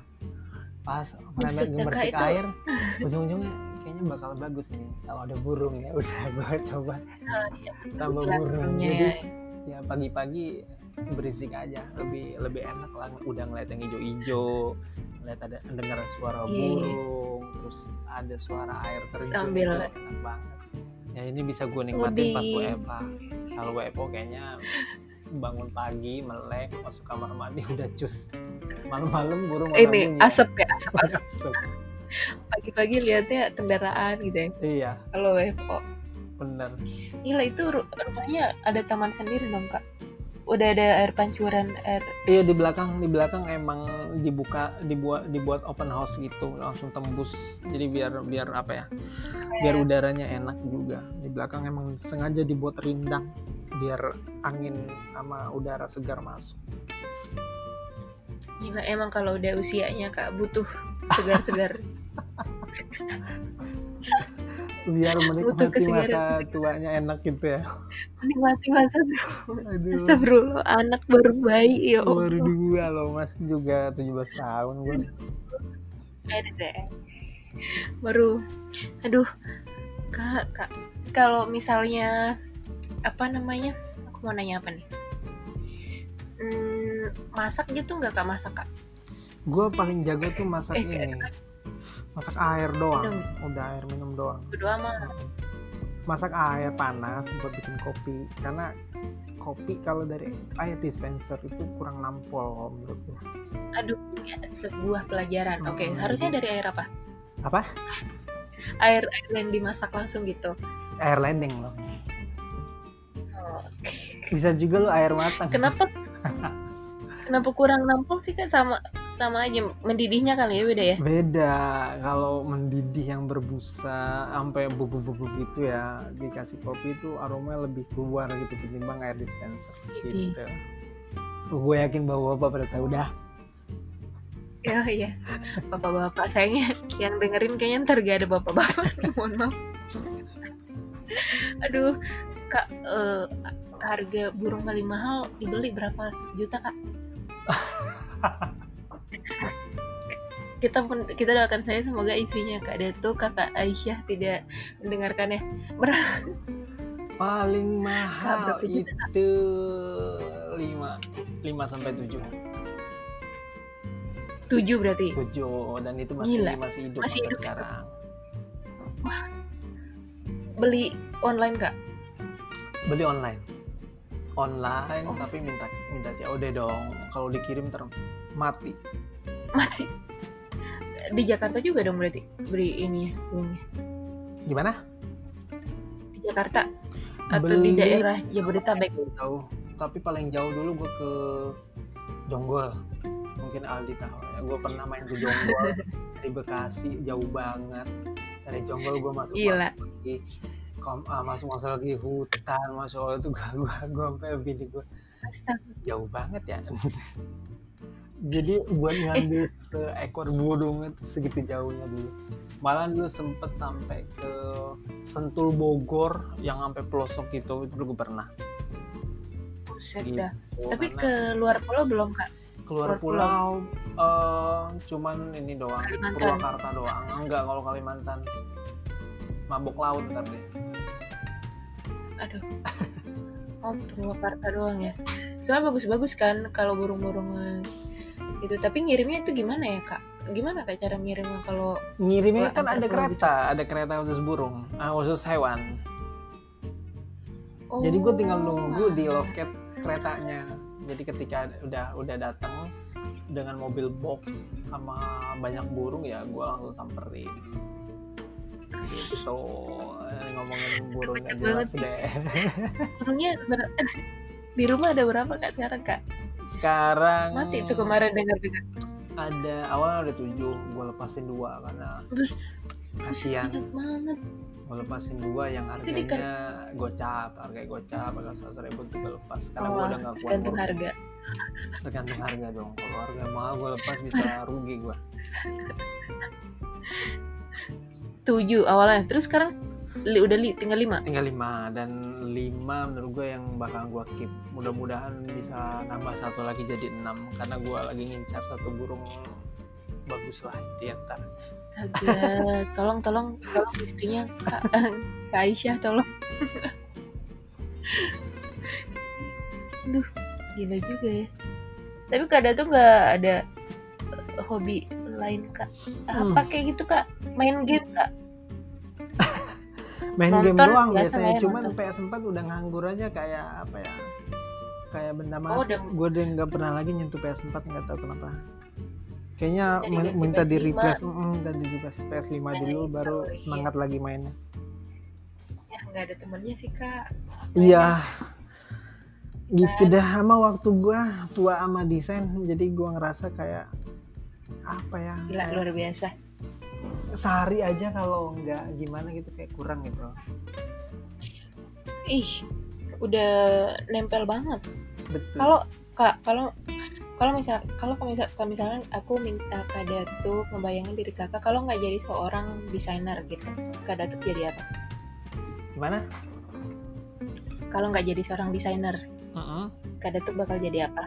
pas merembet gemercik itu- air ujung-ujungnya kayaknya bakal bagus nih kalau ada burung ya. Udah gue coba tambah Gila, burung. jadi ya. ya pagi-pagi berisik aja lebih lebih enak lah udah ngeliat yang hijau-hijau ngeliat ada dengar suara Iya, iya. burung terus ada suara air terjun Sambil- enak banget. Ya ini bisa gue nikmatin pas Lebih- WFH kalau WFO kayaknya bangun pagi melek masuk kamar mandi udah cus. Malam-malam burung ini bunyi. asap ya asap asap. Asap. pagi-pagi lihatnya kendaraan gitu ya. Iya. Kalau WFO bener. Gila itu ru- rumahnya ada taman sendiri dong kak udah ada air pancuran air. Iya di belakang di belakang emang dibuka dibuat dibuat open house gitu langsung tembus. Jadi biar biar apa ya biar udaranya enak juga. Di belakang emang sengaja dibuat rindang biar angin sama udara segar masuk. Gila emang kalau udah usianya kak butuh segar-segar biar menikmati masa kesegaran. tuanya enak gitu ya. Menikmati masa tuh. Aduh. Astagfirullah anak baru bayi ya baru dua loh mas juga 17 tahun gue Ada deh. baru aduh kak kak kalau misalnya apa namanya aku mau nanya apa nih? Hmm, masak gitu nggak kak? Masak kak? Gue paling jago tuh masak Eh, ini masak air doang. Minum. udah air minum doang. Berdua mah masak air panas buat bikin kopi. Karena kopi kalau dari air dispenser itu kurang nampol menurut gue aduh ya, sebuah pelajaran. Oke Hmm, harusnya dari air apa? Apa? Air air yang dimasak langsung gitu. Air landing loh. Oh, bisa juga lo air matang. Kenapa? Kenapa kurang nampol sih kak? Sama sama aja mendidihnya kali ya beda ya? Beda. Kalau mendidih yang berbusa sampai bubuk-bubuk gitu ya dikasih kopi itu aromanya lebih keluar gitu ketimbang air dispenser Ih. gitu. Gue yakin bahwa bapak pada tahu dah. Ya iya. Bapak-bapak sayangnya yang dengerin kayaknya ntar gak ada bapak-bapak nih mohon maaf. Aduh, Kak, eh, harga burung paling mahal dibeli berapa juta, Kak? kita pun kita doakan saya semoga istrinya Kak Dato, Kakak Aisyah tidak mendengarkannya. Berapa? paling Kak, mahal Kak? itu 5 5 sampai 7 Tujuh berarti. 7 dan itu masih Gila. masih hidup Masih hidup ya? sekarang Beli online, Kak? beli online online Oh. tapi minta minta COD dong. Kalau dikirim ter mati. Mati. Di Jakarta juga dong berarti beli ini ya, burungnya. gimana? Di Jakarta? Atau di Beli- daerah Jabodetabek. jauh. Tapi paling jauh dulu gue ke Jonggol. Mungkin Aldi tahu ya. Gue pernah main ke Jonggol. Dari Bekasi jauh banget. Dari Jonggol gue masuk Gila. masuk lagi kom, ah, masuk masuk lagi hutan masuk Allah itu gue gue gue sampai bini gue Astaga. jauh banget ya jadi buat ngambil seekor burung itu segitu jauhnya dulu malah dulu sempet sampai ke Sentul Bogor yang sampai pelosok gitu itu gue pernah Buset Gitu. dah. Tapi ke luar pulau belum, Kak? keluar luar pulau eh, cuman ini doang Kalimantan. Purwakarta doang enggak kalau Kalimantan mabok laut ntar deh Aduh. Oh, Purwakarta doang ya. Soalnya bagus-bagus kan kalau burung-burung eh, itu. Tapi ngirimnya itu gimana ya, Kak? Gimana Kak cara ngirimnya kalau ngirimnya kan ada pulau kereta ada kereta khusus burung ah, khusus hewan oh, jadi gue tinggal nunggu di loket keretanya jadi ketika udah udah datang dengan mobil box sama banyak burung ya gue langsung samperin gitu Eh, ngomongin burung jelas banget deh burungnya ber- di rumah ada berapa Kak sekarang, Kak? sekarang Mati itu kemarin dengar-dengar. ada awalnya ada tujuh gue lepasin dua karena Terus kasihan banget. gue lepasin dua yang harganya gocap harga gocap harga seratus ribu gue lepas karena gue Oh, udah nggak kuat tergantung harga. tergantung harga dong kalau harga mahal gue lepas bisa rugi gue Tujuh awalnya. Terus sekarang li- udah li, tinggal lima. tinggal lima dan lima menurut gue yang bakal gue keep mudah-mudahan bisa nambah satu lagi jadi enam karena gue lagi ngincar satu burung bagus lah itu ya ntar Astaga, tolong tolong tolong istrinya Kak, Kak Aisyah tolong. Duh, gila juga ya. Tapi Kak tuh nggak ada hobi lain Kak. Hmm. Apa kayak gitu Kak? Main game Kak? main game Nonton, doang biasa biasanya ya, cuman nonton. PS4 udah nganggur aja kayak apa ya kayak benda mati Oh, udah- gue udah nggak pernah lagi nyentuh PS4 nggak tahu kenapa kayaknya ganti minta di PS5. replace mm, minta di replace PS5 Nah, dulu baru iya. semangat lagi mainnya Ya nggak ada temennya sih Kak. iya gitu dah sama waktu gua tua sama desain jadi gua ngerasa kayak apa ya Gila luar biasa. sehari aja kalau nggak gimana gitu kayak kurang gitu Ih, udah nempel banget. betul Kalau Kak, kalau kalau misal kalau misal kalau misalkan aku minta Kak Datuk ngebayangin diri kakak kalau nggak jadi seorang desainer gitu, Kak Datuk jadi apa? gimana Kalau nggak jadi seorang desainer, Mm-mm. Kak Datuk bakal jadi apa?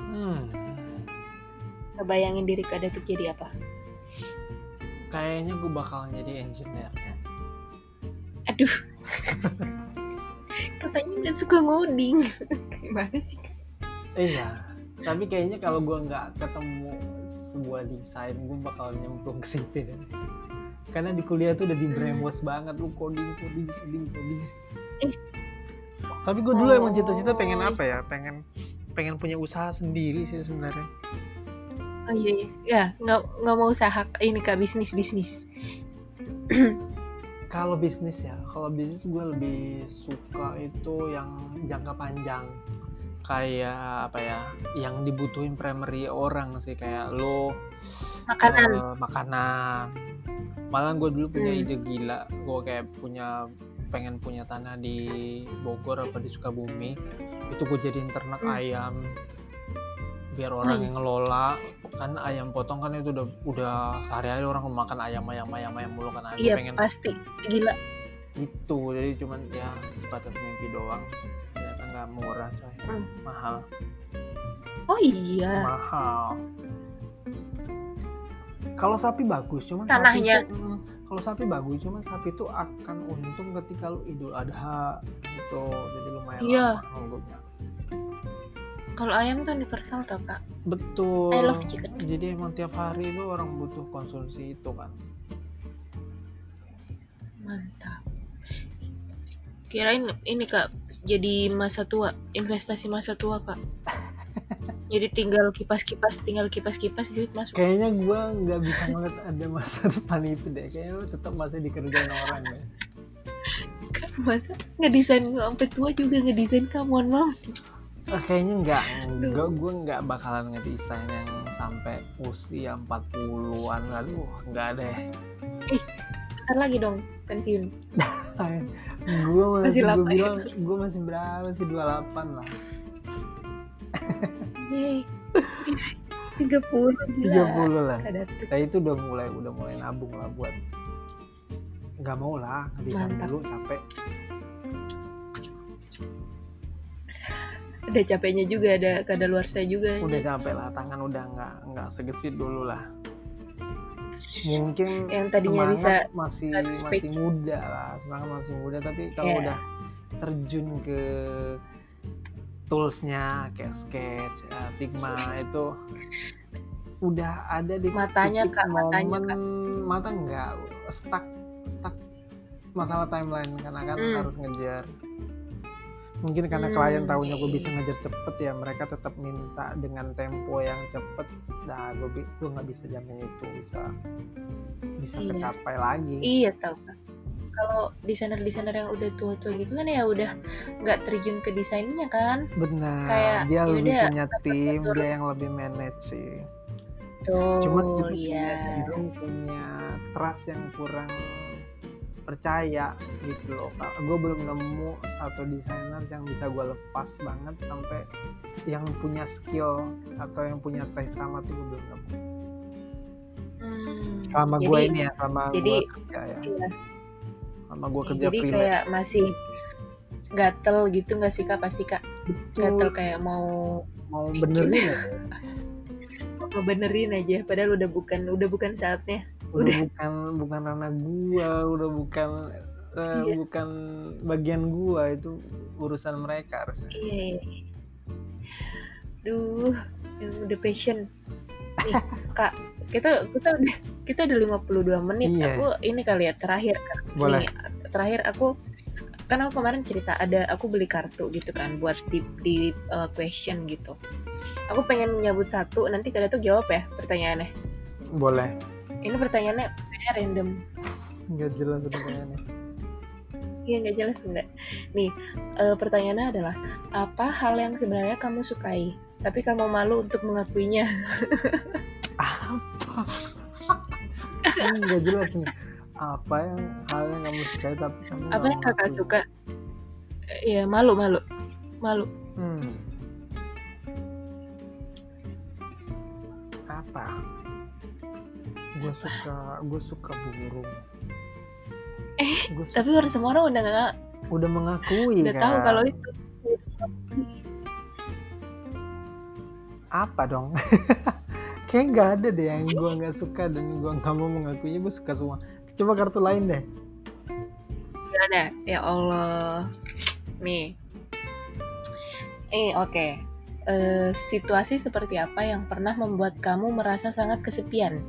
hmm. Ngebayangin diri Kak Datuk jadi apa? kayaknya gue bakal jadi engineer Aduh, katanya nggak suka ngoding. Gimana sih? Iya tapi kayaknya kalau gua nggak ketemu sebuah desain gue bakal nyemplung ke situ deh. karena di kuliah tuh udah di brainwash banget lu coding coding coding coding Eh. tapi gue dulu emang cita-cita pengen Oh. apa ya pengen pengen punya usaha sendiri sih sebenarnya Oh iya, iya. ya nggak nggak mau usaha ini kak bisnis bisnis. kalau bisnis ya kalau bisnis gue lebih suka itu yang jangka panjang kayak apa ya yang dibutuhin primary orang sih kayak lo Makanan. eh, makanan malah gue dulu punya Hmm. ide gila gue kayak punya pengen punya tanah di Bogor apa di Sukabumi itu gue jadiin ternak Hmm. ayam biar orang yang ngelola kan ayam potong kan itu udah udah sehari-hari orang makan ayam ayam ayam ayam mulu kan Gua Iya pengen pasti gila. itu jadi cuman ya sebatas mimpi doang ternyata nggak murah coy Hmm. mahal Oh iya. mahal kalau sapi bagus cuman Tanahnya. sapi itu, kalau sapi bagus cuman sapi itu akan untung ketika lu idul adha gitu jadi lumayan Iya. lama. Kalau ayam tuh universal tau kak. betul I love chicken. jadi emang tiap hari itu orang butuh konsumsi itu kan Mantap. Kirain ini kak jadi masa tua, investasi masa tua kak. jadi tinggal kipas-kipas, tinggal kipas-kipas duit masuk. kayaknya gua nggak bisa ngeliat ada masa depan itu deh kayaknya lu tetap masih dikerjain orang deh Masa ngedesain sampai tua juga ngedesain kamu, mam. Ah, kayaknya nggak nggak gue nggak bakalan ngedesain yang sampai usia 40-an aduh nggak deh. Ntar lagi dong pensiun. gue Masih masih gue ya. bilang gue masih berapa? Sih 28 lah. Yeay. 30 gila. 30 lah. Ada nah itu udah mulai udah mulai nabung lah buat nggak mau lah ngedesain dulu capek Ada capeknya juga, ada kada luar saya juga. udah capek lah tangan udah nggak nggak segesit dulu lah mungkin Yang tadinya bisa masih masih muda lah semangat masih muda tapi kalau Iya. udah terjun ke toolsnya kayak sketch eh, Figma itu udah ada di Matanya, Kak, matanya, Kak. mata nggak stuck stuck masalah timeline karena kan Hmm. harus ngejar mungkin karena Hmm, klien tahunya gue bisa ngejar cepet ya mereka tetap minta dengan tempo yang cepet nah gue gue nggak bisa jamin itu bisa bisa Iya. kecapai lagi Iya tau. Kalau desainer-desainer yang udah tua-tua gitu kan ya udah nggak terjun ke desainnya kan. benar Kayak, dia lebih yaudah, punya tim dia yang lebih manage sih Tuh, cuman itu iya. punya cenderung punya trust yang kurang percaya gitu loh gue belum nemu satu desainer yang bisa gue lepas banget sampai yang punya skill atau yang punya taste sama tuh gue belum nemu. Hmm, selama jadi, gue ini ya selama jadi, gue kerja ya. iya, selama gue kerja jadi freelance. kayak masih gatel gitu nggak sih kak? Pasti kak. Gatel Betul, kayak mau mau benerin ya. Mau ngebenerin aja padahal udah bukan udah bukan saatnya udah, Udah. bukan bukan ranah gua udah bukan eh, Iya. bukan bagian gua itu urusan mereka harusnya. Iya duh yang udah passion. Nih kak kita kita udah kita udah 52 menit. Iya. aku ini kali ya terakhir boleh. Nih, terakhir aku kan aku kemarin cerita ada aku beli kartu gitu kan buat di di uh, question gitu. Aku pengen nyabut satu nanti kada tuh jawab ya pertanyaannya. Boleh ini pertanyaannya pertanyaannya random nggak jelas pertanyaannya Iya nggak jelas enggak. Nih eh, pertanyaannya adalah apa hal yang sebenarnya kamu sukai tapi kamu malu untuk mengakuinya? apa Ini nggak jelas nih apa yang hal yang kamu sukai tapi kamu Apa yang kakak mengakui? suka? Iya malu malu malu. hmm. apa gue suka gue suka burung Eh, Gua Tapi orang semua orang udah nggak udah mengakui udah kan tahu kalau itu. apa dong kayak nggak ada deh yang gue nggak suka dan gue nggak mau mengakuinya gue suka semua coba kartu lain deh Gak ada. Ya Allah. Nih. Eh oke. Eh, situasi seperti apa yang pernah membuat kamu merasa sangat kesepian?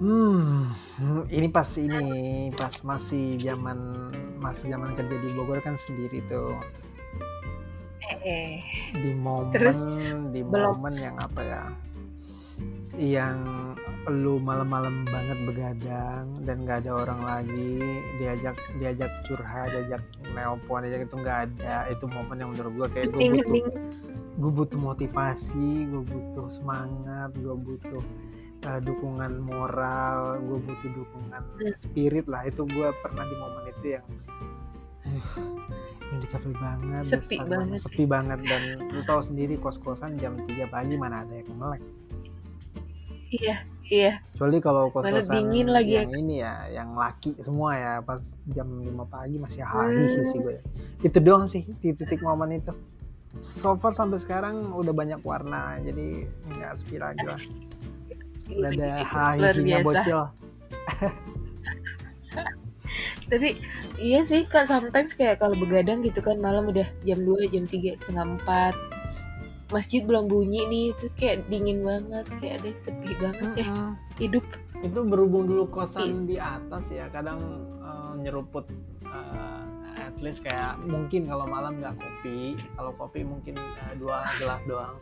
Hmm ini pas ini pas masih zaman masih zaman kerja di Bogor kan sendiri tuh. Eh, di momen Terus, di belum. momen yang apa ya? Yang lu malam-malam banget begadang dan nggak ada orang lagi diajak diajak curhat diajak nelpon diajak itu nggak ada. Itu momen yang menurut gua kayak gue butuh gue butuh motivasi gue butuh semangat gue butuh uh, dukungan moral gue butuh dukungan Hmm. spirit lah itu gue pernah di momen itu yang "Aduh, ini capek banget Sepi banget. sepi banget dan lu tahu sendiri kos kosan jam 3 pagi mana ada yang melek Iya, Iya. Kecuali kalau kos-kosan dingin lagi ya. yang ini ya, yang laki semua ya, pas jam 5 pagi masih hahihi sih gue. Itu doang sih di titik momen itu. So far sampai sekarang udah banyak warna, jadi nggak sepi lagi lah. Asik. Udah ada biasa. bocil. Tapi iya sih kak sometimes kayak kalau begadang gitu kan malam udah jam 2, jam 3, setengah 4 Masjid belum bunyi nih itu kayak dingin banget kayak ada sepi banget ya Mm-mm. hidup itu berhubung dulu Sepi. kosan di atas ya kadang eh, nyeruput at least kayak mungkin kalau malam nggak kopi kalau kopi mungkin eh, dua gelas doang.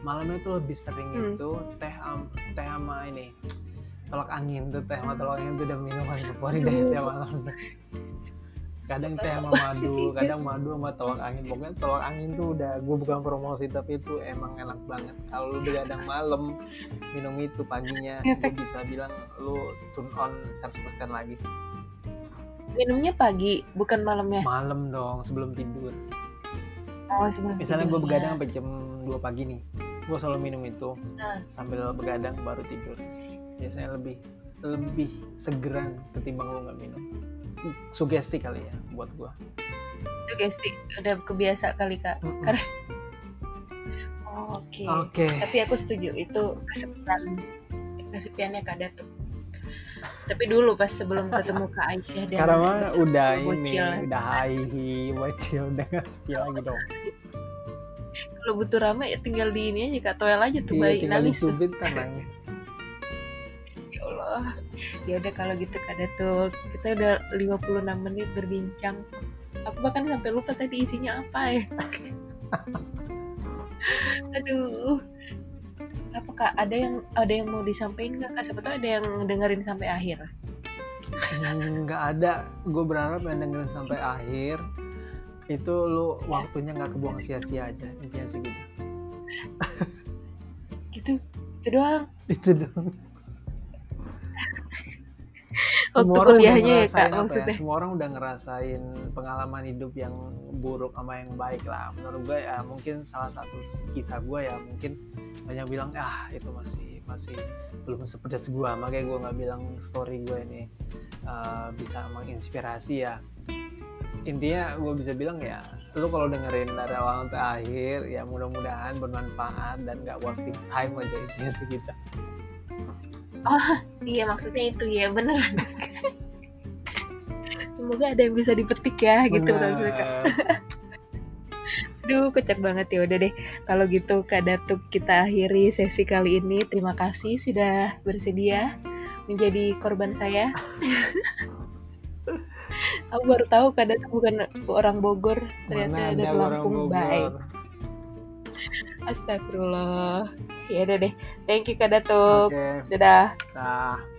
Malamnya itu lebih sering Hmm. itu teh am- teh sama ini tolak angin tuh teh sama tolak angin tuh udah minuman favorit deh tiap malam. Tuh. kadang teh sama madu kadang madu sama tolak angin. Pokoknya tolak angin tuh udah gue bukan promosi tapi itu emang enak banget. Kalau lu begadang malam minum itu paginya gue bisa bilang lu turn on 100% lagi minumnya pagi bukan malamnya? Malam dong sebelum tidur. Oh sebelum misalnya gue begadang sampai jam 2 pagi nih gue selalu minum itu Ah. sambil begadang baru tidur. Biasanya lebih lebih segeran ketimbang lu nggak minum. Sugesti kali ya buat gue sugesti udah kebiasa kali kak. Mm-mm. karena oh, oke. Oke. Tapi aku setuju itu kesepian kesepiannya kak Datuk tapi dulu pas sebelum ketemu kak Aisyah dan sekarang mah udah ini bocil. udah high bocil udah nggak sepi lagi dong. Kalau butuh rame ya tinggal di ini aja kak. Toel aja tuh iya bayi nangis tuh. kan nangis. Ya Allah. Ya udah kalau gitu kak Datuk kita udah 56 menit berbincang. Aku bahkan sampai lupa tadi isinya apa ya. Aduh apa kak ada yang ada yang mau disampaikan nggak kak? Tahu ada yang dengerin sampai akhir. Nggak ada. Gue berharap yang dengerin sampai akhir itu lu waktunya nggak kebuang sia-sia aja. Intinya sih gitu. Gitu. Itu doang. Itu dong waktu Semua orang udah kuliahnya ya kak ya, maksudnya. Semua orang udah ngerasain pengalaman hidup yang buruk sama yang baik lah. Menurut gue ya mungkin salah satu kisah gue ya mungkin banyak bilang ah itu masih masih belum sepedas gue makanya gue nggak bilang story gue ini uh, bisa menginspirasi ya. Intinya gue bisa bilang ya lu kalau dengerin dari awal sampai akhir ya mudah-mudahan bermanfaat dan gak wasting time aja intinya sih kita iya maksudnya itu ya bener semoga ada yang bisa dipetik ya gitu maksudnya kak Bener. Aduh, kocak banget ya udah deh. Kalau gitu Kak Datuk kita akhiri sesi kali ini. Terima kasih sudah bersedia menjadi korban saya. Aku baru tahu Kak Datuk bukan orang Bogor, ternyata Mana ada ada orang Lampung baik. Astagfirullah. Ya udah deh. Thank you Kak Datuk. Oke, Dadah. nah.